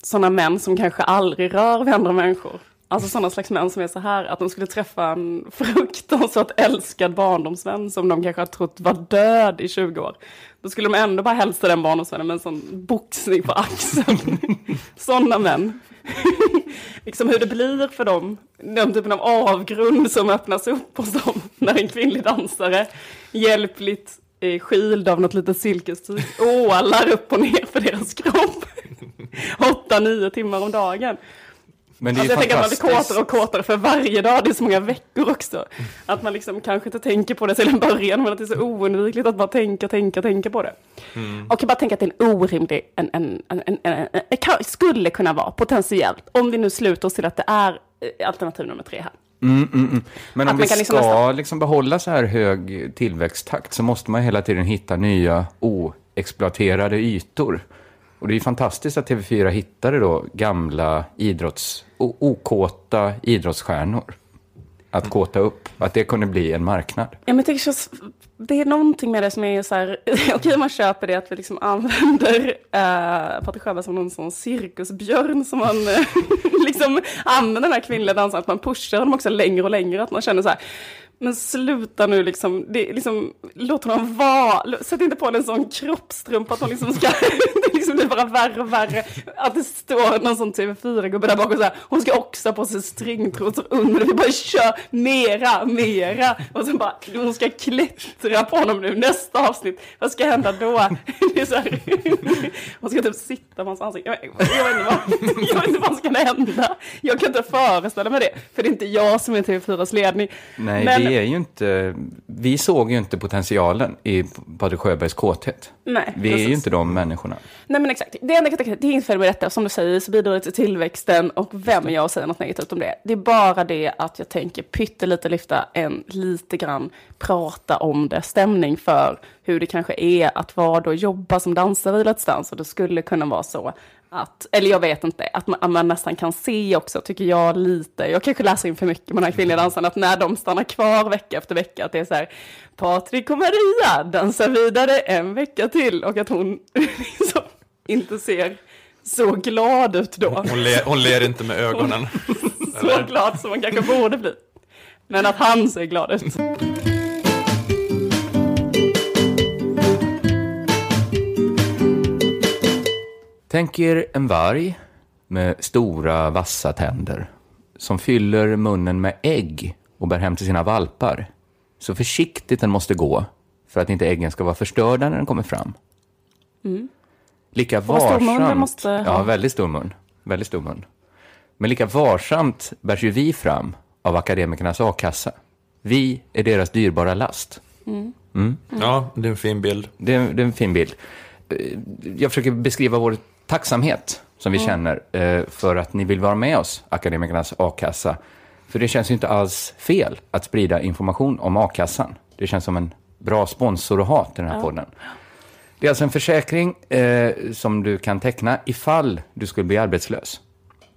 Sådana män som kanske aldrig rör vid andra människor. Alltså sådana slags män som är så här att de skulle träffa en fruktansvärt älskad barndomsvän som de kanske har trott var död i 20 år. Då skulle de ändå bara hälsa den barndomsvännen med en sån boxning på axeln. Sådana män. liksom hur det blir för dem. Den typen av avgrund som öppnas upp hos dem när en kvinnlig dansare hjälpligt eh, skild av något litet silkestyg ålar upp och ner för deras kropp. Åtta, nio timmar om dagen. Men det är Alltså jag tänker att man blir kåtare och kåtare för varje dag, det är så många veckor också. Att man liksom kanske inte tänker på det till en början, men att det är så oundvikligt att bara tänka, tänka, tänka på det. Och jag bara tänker att det är en orimlig, en, en, en, en, en, en, kan- skulle kunna vara potentiellt, om vi nu slutar oss till att det är eh, alternativ nummer tre här. Men Att om man vi kan liksom ska nästan- liksom behålla så här hög tillväxttakt så måste man hela tiden hitta nya oexploaterade ytor. Och det är ju fantastiskt att TV4 hittade då gamla idrotts, okåta idrottsstjärnor att kåta upp. Att det kunde bli en marknad. Ja, men det, känns, det är någonting med det som är så här, okej man köper det att vi liksom använder äh, Patrik Sjöberg som någon sån cirkusbjörn som man liksom använder den här kvinnliga dansaren, att man pushar honom också längre och längre, att man känner så här, men sluta nu liksom, det liksom låt honom vara, sätt inte på en sån kroppstrumpa att hon liksom ska, det liksom blir bara värre och värre, att det står någon sån TV4-gubbe där bak och så här, hon ska också ha på sig stringtrosor under, vi bara kör mera, mera, och så bara, hon ska klättra på honom nu, nästa avsnitt, vad ska hända då? Det är så här, hon ska typ sitta på hans ansikte, jag, jag, vet inte vad, jag vet inte vad som ska hända, jag kan inte föreställa mig det, för det är inte jag som är TV4s ledning. Nej, Men- vi är ju inte... Vi såg ju inte potentialen i Patrik Sjöbergs kåthet. Nej, Vi är ju precis. inte de människorna. Nej men exakt, det enda det fel med detta, som du säger så bidrar det till tillväxten och vem är jag att säga något negativt om det? Det är bara det att jag tänker pyttelite lyfta en lite grann prata om det, stämning för hur det kanske är att vara då jobba som dansare i Let's Dance och det skulle kunna vara så att, eller jag vet inte, att man, att man nästan kan se också, tycker jag lite, jag kanske läser in för mycket med de här kvinnliga dansarna, att när de stannar kvar vecka efter vecka, att det är så här, Patrik och Maria dansar vidare en vecka till och att hon liksom inte ser så glad ut då. Hon, ler, hon ler inte med ögonen. Så glad som man kanske borde bli. Men att han ser glad ut. Tänk er en varg med stora vassa tänder som fyller munnen med ägg och bär hem till sina valpar. Så försiktigt den måste gå för att inte äggen ska vara förstörda när den kommer fram. Lika mun den varsamt... måste ha. Ja, väldigt stor mun. Väldigt stor mun. Men lika varsamt bärs ju vi fram av akademikernas a-kassa. Vi är deras dyrbara last. Ja, det är en fin bild. Det är, det är en fin bild. Eh, Jag försöker beskriva vår tacksamhet som vi känner eh, för att ni vill vara med oss, Akademikernas a-kassa. För det känns ju inte alls fel att sprida information om a-kassan. Det känns som en bra sponsor att ha till den här podden. Det är alltså en försäkring eh, som du kan teckna ifall du skulle bli arbetslös.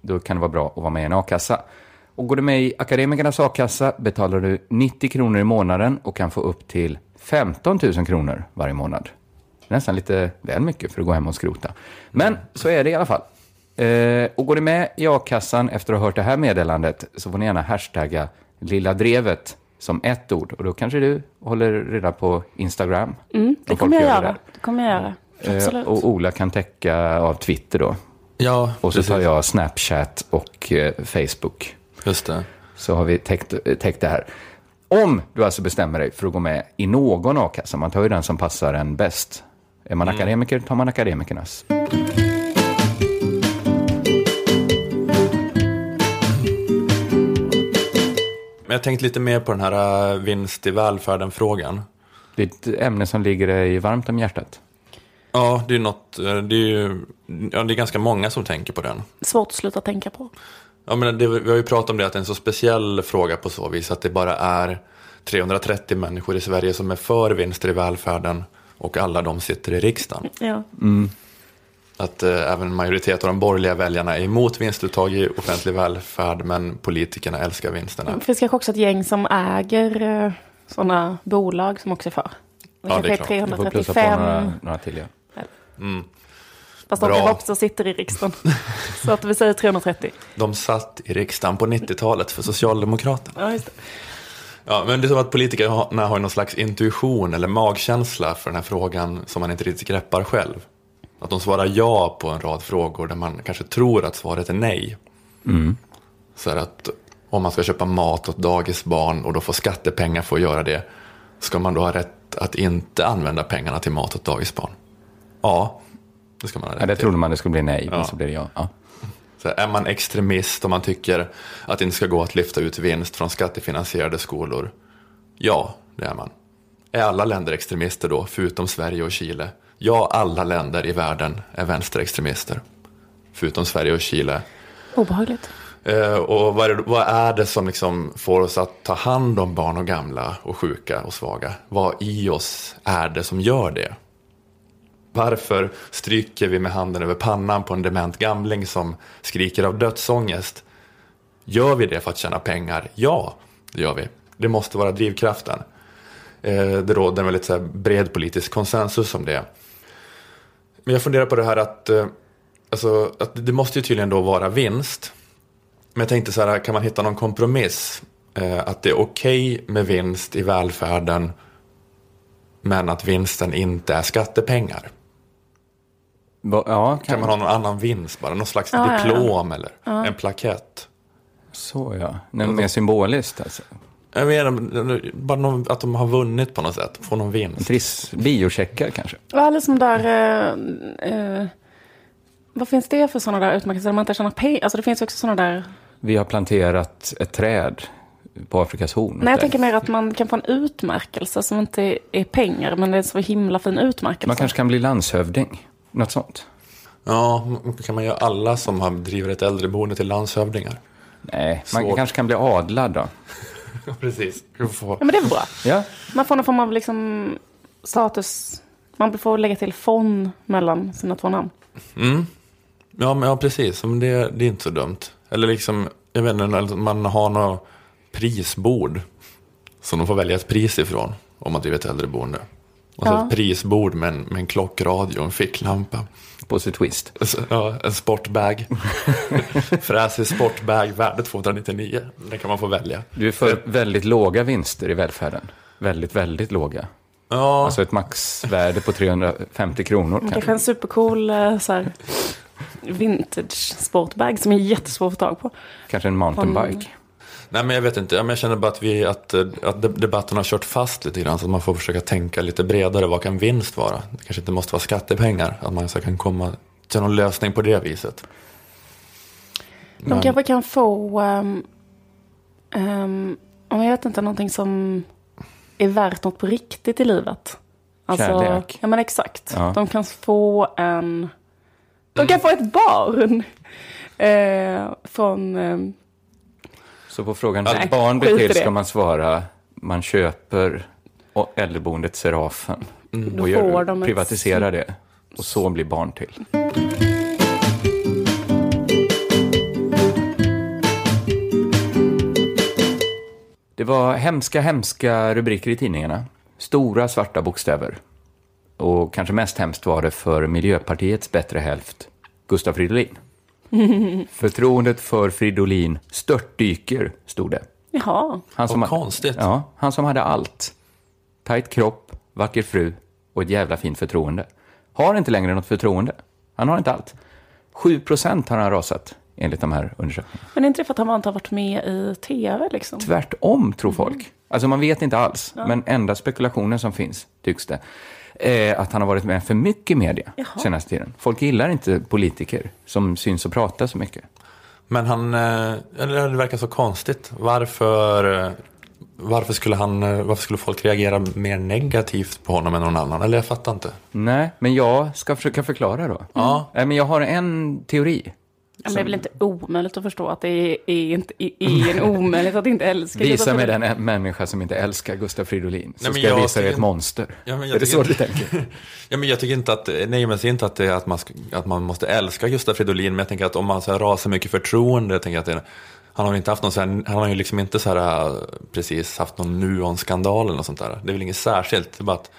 Då kan det vara bra att vara med i en a-kassa. Och går du med i Akademikernas a-kassa betalar du 90 kronor i månaden och kan få upp till 15 000 kronor varje månad. Nästan lite väl mycket för att gå hem och skrota. Men så är det i alla fall. Eh, och går du med i a-kassan efter att ha hört det här meddelandet så får ni gärna hashtagga Lilla Drevet som ett ord. Och då kanske du håller reda på Instagram. Mm, det kommer jag gör göra. Det kommer jag göra. Eh, och Ola kan täcka av Twitter då. Ja, Och så precis. tar jag Snapchat och eh, Facebook. Just det. Så har vi täckt, täckt det här. Om du alltså bestämmer dig för att gå med i någon a-kassa, man tar ju den som passar en bäst. Är man akademiker tar man akademikernas. Men jag tänkte lite mer på den här äh, vinst i välfärden-frågan. Det är ett ämne som ligger dig varmt om hjärtat. Ja, det är något, äh, det är ju, ja, det är ganska många som tänker på den. Svårt att sluta tänka på. Ja, men det, vi har ju pratat om det att det är en så speciell fråga på så vis att det bara är 330 människor i Sverige som är för vinster i välfärden och alla de sitter i riksdagen. Ja. Att eh, även en majoritet av de borgerliga väljarna är emot vinstuttag i offentlig välfärd men politikerna älskar vinsterna. Det finns kanske också ett gäng som äger eh, sådana bolag som också är för. Det Ja, det är klart. Du får plussa på 335. några, några till. Ja. Fast de Bra. kanske också sitter i riksdagen. Så att vi säger 330. De satt i riksdagen på 90-talet för Socialdemokraterna. Ja, just det. Ja, men det är som att politikerna har någon slags intuition eller magkänsla för den här frågan som man inte riktigt greppar själv. Att de svarar ja på en rad frågor där man kanske tror att svaret är nej. Så är det att om man ska köpa mat åt dagisbarn och då får skattepengar för att göra det, ska man då ha rätt att inte använda pengarna till mat åt dagisbarn? Ja, det ska man ha rätt Ja, det till. trodde man det skulle bli nej, men Ja. så blev det ja. ja. Så är man extremist och man tycker att det inte ska gå att lyfta ut vinst från skattefinansierade skolor? Ja, det är man. Är alla länder extremister då, förutom Sverige och Chile? Ja, alla länder i världen är vänsterextremister. Förutom Sverige och Chile. Obehagligt. Eh, och vad är, det, vad är det som liksom får oss att ta hand om barn och gamla och sjuka och svaga? Vad i oss är det som gör det? Varför stryker vi med handen över pannan på en dement gamling som skriker av dödsångest? Gör vi det för att tjäna pengar? Ja, det gör vi. Det måste vara drivkraften. Eh, det råder en väldigt så bred politisk konsensus om det. Men jag funderar på det här att, eh, alltså, att det måste ju tydligen då vara vinst. Men jag tänkte så här, kan man hitta någon kompromiss? Eh, att det är okej med vinst i välfärden men att vinsten inte är skattepengar. Ja Kan man ha någon annan vinst bara? Någon slags Ja, ja, ja. diplom eller en plakett? Så ja. Nej, mer symboliskt alltså. Jag menar, bara någon, att de har vunnit på något sätt, få någon vinst. Triss, biocheckar kanske. Ja, eller som där... Eh, eh, vad finns det för sådana där utmärkelser där man inte tjänar pengar? Alltså det finns ju också sådana där... Vi har planterat ett träd på Afrikas horn. Nej, jag tänker mer att man kan få en utmärkelse som inte är pengar, men det är en så himla fin utmärkelse. Man kanske kan bli landshövding. Något sånt. Ja, kan man göra alla som har driver ett äldreboende till landshövdingar? Nej, man Svårt. kanske kan bli adlad då. Precis. Får- Ja, men det är väl bra. Ja, Man får någon form av liksom status. Man får lägga till fond mellan sina två namn. Ja, men, ja precis. Men det, det är inte så dumt. Eller liksom, jag vet inte, man har något prisbord som de får välja ett pris ifrån om man driver ett äldreboende. Och så Ja. ett prisbord med en, med en klockradio och en ficklampa. På sitt twist. Så, Ja, en sportbag. Fräsig sportbag, värde 299. Den kan man få välja. Du är för väldigt låga vinster i välfärden. Väldigt, väldigt låga. Ja, Alltså ett maxvärde på 350 kronor Kanske kanske. en supercool eh, så här, vintage sportbag som är jättesvår att få tag på. Kanske en mountainbike. Nej men jag vet inte. Jag känner bara att, vi, att, eh, att de- debatten har kört fast lite grann. Så att man får försöka tänka lite bredare. Vad kan vinst vara? Det kanske inte måste vara skattepengar. Att man så kan komma till någon lösning på det viset. De kanske kan få, um, um, jag vet inte, någonting som är värt något på riktigt i livet. Alltså, Kärlek. Ja men exakt. Ja. De kan få en, de kan få ett barn. Eh, från, ehm, Så på frågan ett barn blir till ska man svara man köper äldreboendet Serafen Då och gör, de ett- privatiserar det. Och så blir barn till. Det var hemska, hemska rubriker i tidningarna. Stora svarta bokstäver. Och kanske mest hemskt var det för Miljöpartiets bättre hälft, Gustav Fridolin. Förtroendet för Fridolin störtdyker, stod det. jaha, Han Vad konstigt. Ja, han som hade allt. Tajt kropp, vacker fru och ett jävla fint förtroende. Har inte längre något förtroende. Han har inte allt. 7 procent har han rasat, enligt de här undersökningarna. men är inte det för att han inte har varit med i tv liksom? Tvärtom, tror folk. Alltså man vet inte alls, men enda spekulationen som finns, tycks det, är att han har varit med för mycket i media Jaha. senaste tiden. Folk gillar inte politiker som syns och pratar så mycket. Men han, eh, eller det verkar så konstigt. Varför, eh, varför, skulle han, eh, varför skulle folk reagera mer negativt på honom än någon annan? Eller jag fattar inte. Nej, men jag ska försöka förklara då. Ja. Nej, men jag har en teori. Men det är väl inte omöjligt att förstå att det är, är, inte, är, en omöjligt att inte älska. Visa mig den en människa som inte älskar Gustaf Fridolin, så Nej, men ska jag jag visa dig ett monster. Ja, men jag är det tycker så du inte- tänker? Ja, men jag tycker inte att, nej men säger inte att, det, är att, man, att man måste älska Gustaf Fridolin, men jag tänker att om man så här, rasar mycket förtroende, jag tänker att det, han har ju inte haft någon så här, han har ju liksom inte så här, äh, precis haft någon Nuon-skandal eller något sånt där. Det är väl inget särskilt, det är bara att,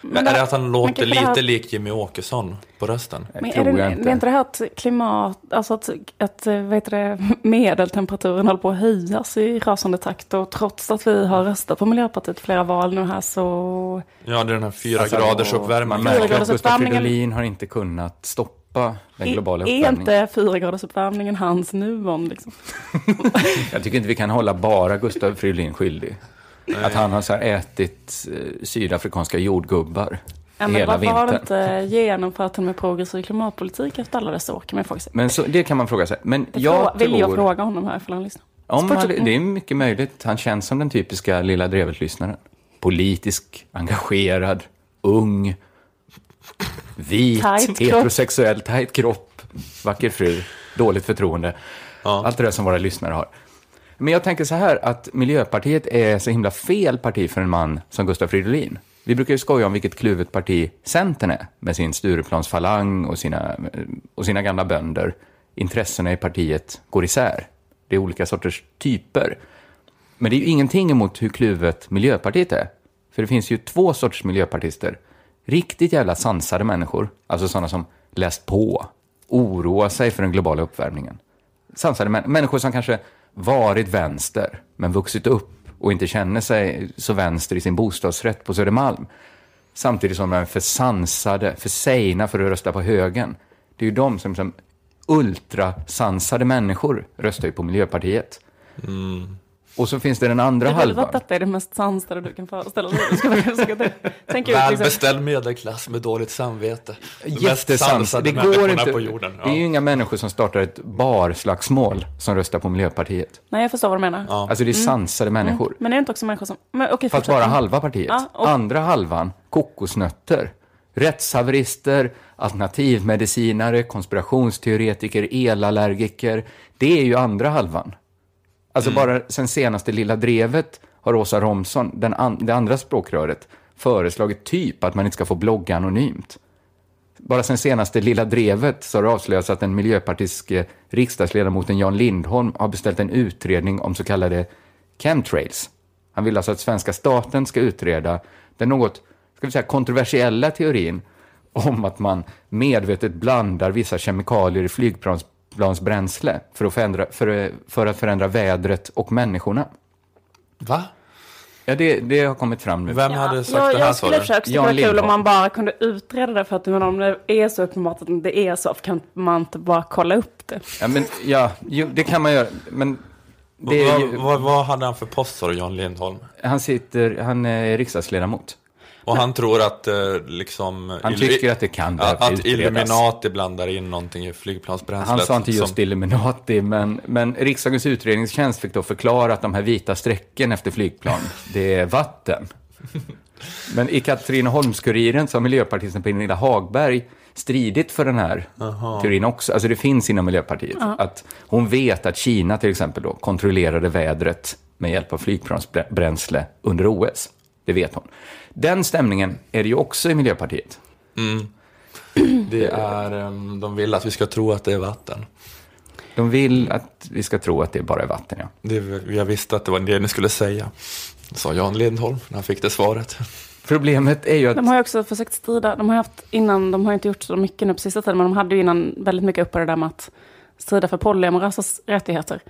Men är det- att han låter det här- lite lik Jimmy Åkesson på rösten? Men är tror det, jag det är inte. inte det här att klimat, alltså att, att vad heter det, medeltemperaturen håller på att höjas i rasande takt och trots att vi har röstat på Miljöpartiet flera val nu här så... Ja, det är den här fyra Alltså, graders Man uppvärmning. märker att uppvärmningen- Fridolin har inte kunnat stoppa den globala är, är inte fyra graders uppvärmningen hans Nuon liksom? Jag tycker inte vi kan hålla bara Gustaf Fridolin skyldig. Att han har så här ätit eh, sydafrikanska jordgubbar Ja, men hela varför har vintern. du inte genomfört en med progressiv klimatpolitik efter alla dessa år kan man fråga sig. Men så, det kan man fråga sig. Men Det jag frå- vill jag tror... fråga honom här ifall han lyssnar. Om han, det är mycket möjligt. Han känns som den typiska Lilla Drevet-lyssnaren. Politisk, engagerad, ung, vit, Tajt kropp. heterosexuell, tajt kropp, vacker fru, dåligt förtroende. Allt det där som våra lyssnare har. Men jag tänker så här att Miljöpartiet är så himla fel parti för en man som Gustav Fridolin. Vi brukar ju skoja om vilket kluvet parti Centern är med sin Stureplansfalang och sina, och sina gamla bönder. Intressena i partiet går isär. Det är olika sorters typer. Men det är ju ingenting emot hur kluvet Miljöpartiet är. För det finns ju två sorters miljöpartister. Riktigt jävla sansade människor, alltså sådana som läst på, oroar sig för den globala uppvärmningen. Sansade män- människor som kanske varit vänster, men vuxit upp och inte känner sig så vänster i sin bostadsrätt på Södermalm. Samtidigt som de är för sansade, för sejna för att rösta på högern. Det är ju de som, som ultrasansade människor röstar ju på Miljöpartiet. Mm. Och så finns det den andra Det är väl halvan. att detta är det mest sansade du kan föreställa dig. Liksom. Välbeställd medelklass med dåligt samvete. Jättesans. Det går inte. på jorden. Det är ju inga människor som startar ett barslagsmål som röstar på Miljöpartiet. Nej, jag förstår vad du menar. Alltså det är sansade människor. Men är det inte också människor som... Men, okej, Fast bara halva partiet. Ja, och- Andra halvan, kokosnötter. Rättshaverister, alternativmedicinare, konspirationsteoretiker, elallergiker. Det är ju andra halvan. Alltså bara sen senaste Lilla Drevet har Åsa Romson, den an- det andra språkröret, föreslagit typ att man inte ska få blogga anonymt. Bara sen senaste Lilla Drevet så har det avslöjats att den miljöpartistiske riksdagsledamoten Jan Lindholm har beställt en utredning om så kallade chemtrails. Han vill alltså att svenska staten ska utreda den något ska vi säga, kontroversiella teorin om att man medvetet blandar vissa kemikalier i flygplansbränsle för att förändra, för, för att förändra vädret och människorna. Va? Ja, det, det har kommit fram nu. Vem hade sagt jag, det här jag skulle försöka, det vara kul om man bara kunde utreda det för att men om det är så uppenbart att det är så, kan man inte bara kolla upp det? Ja, men, ja jo, det kan man göra. Men det är Vad, ju, vad, vad hade han för post sa Jan Lindholm? han, sitter, han är riksdagsledamot. Och han tror att eh, liksom... Han tycker att det kan att, att. Illuminati blandar in någonting i flygplansbränslet. Han sa inte just som, Illuminati, men, men riksdagens utredningstjänst fick då förklara att de här vita strecken efter flygplan, det är vatten. Men i Katrineholms-Kuriren så har miljöpartisten Pernilla Hagberg stridit för den här teorin också. Alltså det finns inom Miljöpartiet. Att hon vet att Kina till exempel då kontrollerade vädret med hjälp av flygplansbränsle under OS. Det vet hon. Den stämningen är det ju också i Miljöpartiet. Det är, ehm, de vill att vi ska tro att det är vatten. De vill att vi ska tro att det bara är vatten, ja. Det, jag visste att det var det ni skulle säga. Sa Jan Lindholm när han fick det svaret. Problemet är ju att... De har ju också försökt strida, de har haft innan, de har inte gjort så mycket nu på sista tiden, men de hade ju innan väldigt mycket uppe det där med att strida för polyamorösas rättigheter.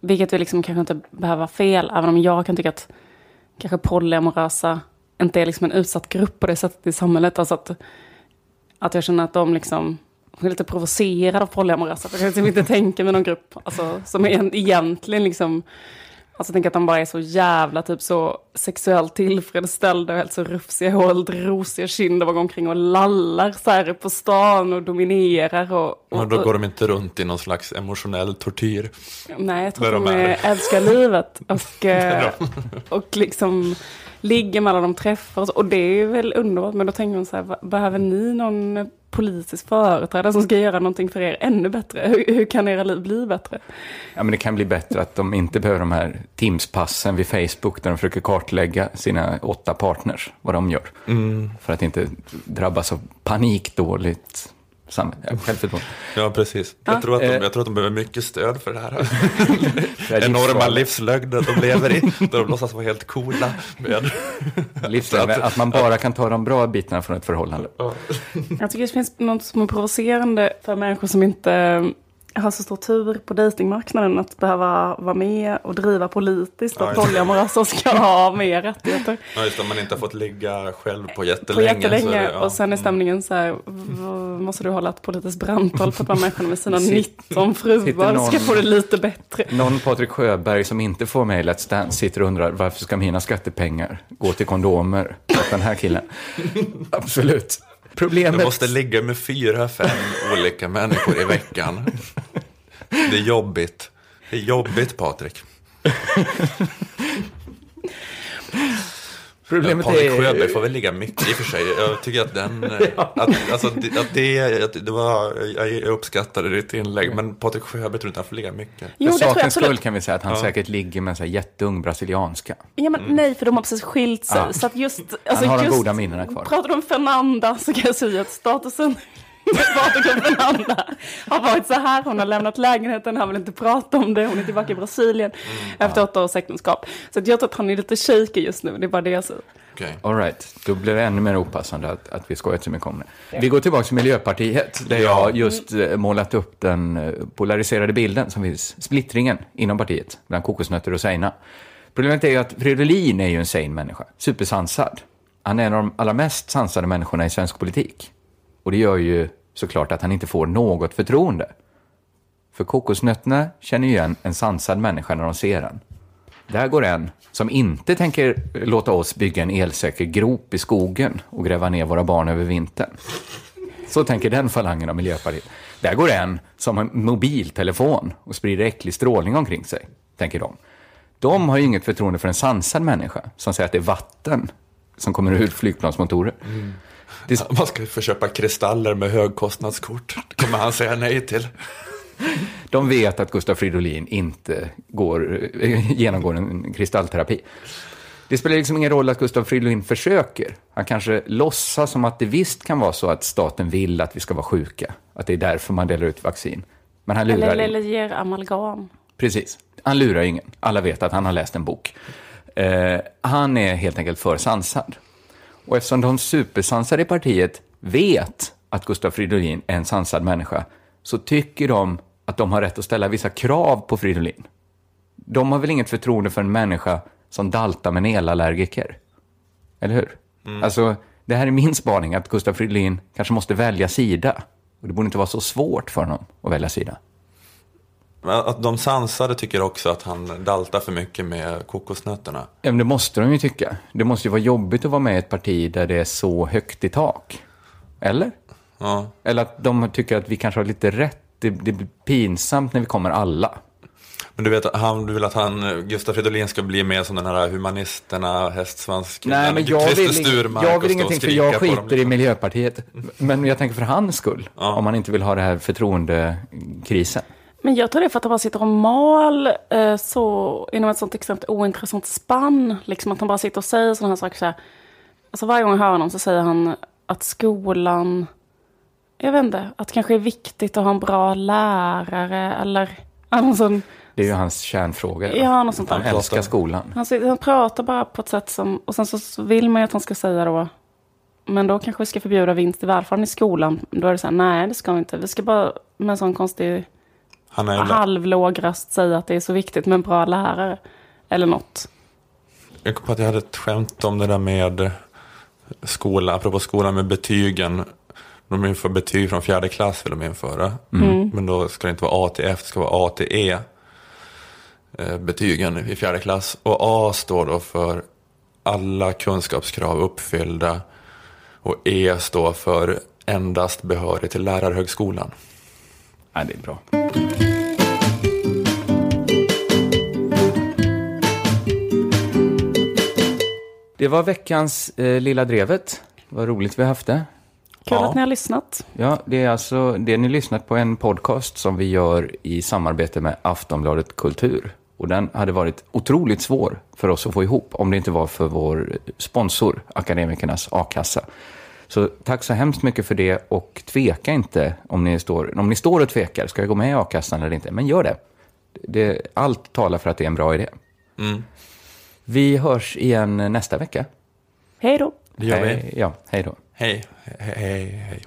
Vilket ju liksom kanske inte behöver vara fel, även om jag kan tycka att kanske polyamorösa inte är liksom en utsatt grupp på det sättet i samhället. Alltså att, att jag känner att de liksom jag är lite provocerad av polyamorösa. För jag kan liksom inte tänka mig någon grupp alltså, som är egentligen liksom Alltså tänker att de bara är så jävla typ så sexuellt tillfredsställda och helt så rufsiga hår, helt rosiga kinder och går omkring och lallar så här på stan och dominerar och... och Och då går de inte runt i någon slags emotionell tortyr. Nej, jag tror att de de är. älskar livet och, eh, och liksom ligger med alla de träffar och, så. och det är väl underbart. Men då tänker man så här, "Va- behöver ni någon politisk företrädare som ska göra någonting för er ännu bättre? Hur, hur kan era liv bli bättre? Ja, men det kan bli bättre att de inte behöver de här Teams-passen vid Facebook där de försöker kartlägga sina åtta partners, vad de gör. För att inte drabbas av panikdåligt ja, självförtroende. Ja, precis. Jag, tror att de, Eh. jag tror att de behöver mycket stöd för det här. Enorma livslögner de lever i. Där de låtsas vara helt coola. Med. Livsfarligt, att man bara kan ta de bra bitarna från ett förhållande. Jag tycker det finns något som är provocerande för människor som inte eh, har så stor tur på dejtingmarknaden att behöva vara med och driva politiskt Ja, att polyamorösa ska ha mer rättigheter. Ja, just det, om man inte har fått ligga själv på På jättelänge. så är jättelänge. det- ja. Mm. Och sen är stämningen så här, måste du hålla ett politiskt brandtal för att människorna med sina Sitter- 19 fruar någon- ska få det lite bättre. Någon Patrik Sjöberg som inte får med i Let's Dance sitter och undrar varför ska mina skattepengar gå till kondomer den här killen? Absolut. Problemet... Du måste ligga med fyra, fem olika människor i veckan. Det är jobbigt. Det är jobbigt, Patrik. Problemet Patrik är... Sjöberg får väl ligga mycket i och för sig. Jag tycker att den... eh, Att, alltså, det- att det, att det var, jag uppskattade ditt inlägg, men Patrik Sjöberg tror inte han får ligga mycket. Jo, För sakens skull kan vi säga att han säkert ligger med en så här jätteung brasilianska. Ja, men nej, för de har precis skilt sig. Ja. Så att just, alltså har de just, goda minnena kvar. Pratar du om Fernanda så kan jag säga att statusen och Fernanda har varit så här. Hon har lämnat lägenheten, han vill inte prata om det. Hon är tillbaka i Brasilien efter åtta års äktenskap. Så att jag tror att han är lite shaky just nu. Det är bara det jag säger. Okej. All right, då blir det ännu mer opassande att, att vi skojar så mycket om det. Vi går tillbaka till Miljöpartiet, där jag just eh, målat upp den eh, polariserade bilden som finns, splittringen inom partiet, bland kokosnötter och Seina. Problemet är ju att Fridolin är ju en sane människa, supersansad. Han är en av de allra mest sansade människorna i svensk politik. Och det gör ju såklart att han inte får något förtroende. För kokosnötterna känner ju igen en sansad människa när de ser den. Där går en som inte tänker låta oss bygga en elsäker grop i skogen och gräva ner våra barn över vintern. Så tänker den falangen av Miljöpartiet. Där går en som har en mobiltelefon och sprider äcklig strålning omkring sig, tänker de. De har ju inget förtroende för en sansad människa som säger att det är vatten som kommer ur flygplansmotorer. Mm. Det, Man ska få köpa kristaller med högkostnadskort. Det kommer han säga nej till. De vet att Gustaf Fridolin inte går, genomgår en kristallterapi. Det spelar liksom ingen roll att Gustaf Fridolin försöker. Han kanske låtsas som att det visst kan vara så att staten vill att vi ska vara sjuka. Att det är därför man delar ut vaccin. Men han lurar Eller, eller ger amalgam. Precis. Han lurar ingen. Alla vet att han har läst en bok. Eh, han är helt enkelt för sansad. Och eftersom de supersansade i partiet vet att Gustaf Fridolin är en sansad människa, så tycker de att de har rätt att ställa vissa krav på Fridolin. De har väl inget förtroende för en människa som daltar med en elallergiker? Eller hur? Alltså, det här är min spaning, att Gustaf Fridolin kanske måste välja sida. Och det borde inte vara så svårt för honom att välja sida. Att de sansade tycker också att han daltar för mycket med kokosnötterna. Ja, men det måste de ju tycka. Det måste ju vara jobbigt att vara med i ett parti där det är så högt i tak. Eller? Ja. Eller att de tycker att vi kanske har lite rätt. Det, det blir pinsamt när vi kommer alla. Men du vet, han, du vill att han, Gustaf Fridolin ska bli mer som den här humanisterna, hästsvanskillen, Nej, men jag Christer vill, Sturmark jag vill ingenting för jag skiter i liksom. Miljöpartiet. Men jag tänker för hans skull. Om man inte vill ha det här förtroendekrisen. Men jag tror det är för att han bara sitter och mal eh, så, inom ett sånt extremt ointressant spann. Liksom att han bara sitter och säger sådana här saker. Så här. Alltså varje gång jag hör honom så säger han att skolan, jag vet inte, att det kanske är viktigt att ha en bra lärare eller någon sån, Det är ju hans kärnfråga. Ja, något sånt där. Han älskar skolan. han, sitter- han pratar bara på ett sätt som, och sen så, så vill man ju att han ska säga då, men då kanske vi ska förbjuda vinst i välfärden i skolan. Då är det så här, nej det ska vi inte. Vi ska bara med en sån konstig Han är, halvlåg röst säga att det är så viktigt med en bra lärare. Eller något. jag kom på att jag hade ett skämt om det där med skola, apropå skolan med betygen. De inför betyg från fjärde klass vill de införa. Men då ska det inte vara A till F, det ska vara A till E. eh, Betygen i fjärde klass. Och A står då för alla kunskapskrav uppfyllda. Och E står för endast behörig till lärarhögskolan. Ja, det är bra. Det var veckans eh, Lilla Drevet. Vad roligt vi har haft det. Kul Ja. att ni har lyssnat. Ja, det är alltså det ni lyssnat på en podcast som vi gör i samarbete med Aftonbladet Kultur. Och den hade varit otroligt svår för oss att få ihop om det inte var för vår sponsor, Akademikernas A-kassa. Så tack så hemskt mycket för det och tveka inte om ni står, om ni står och tvekar, ska jag gå med i A-kassan eller inte? Men gör det. det allt talar för att det är en bra idé. Vi hörs igen nästa vecka. Hej då. Det gör vi. Hej, ja, hej då. Hej, hej, hej, hej.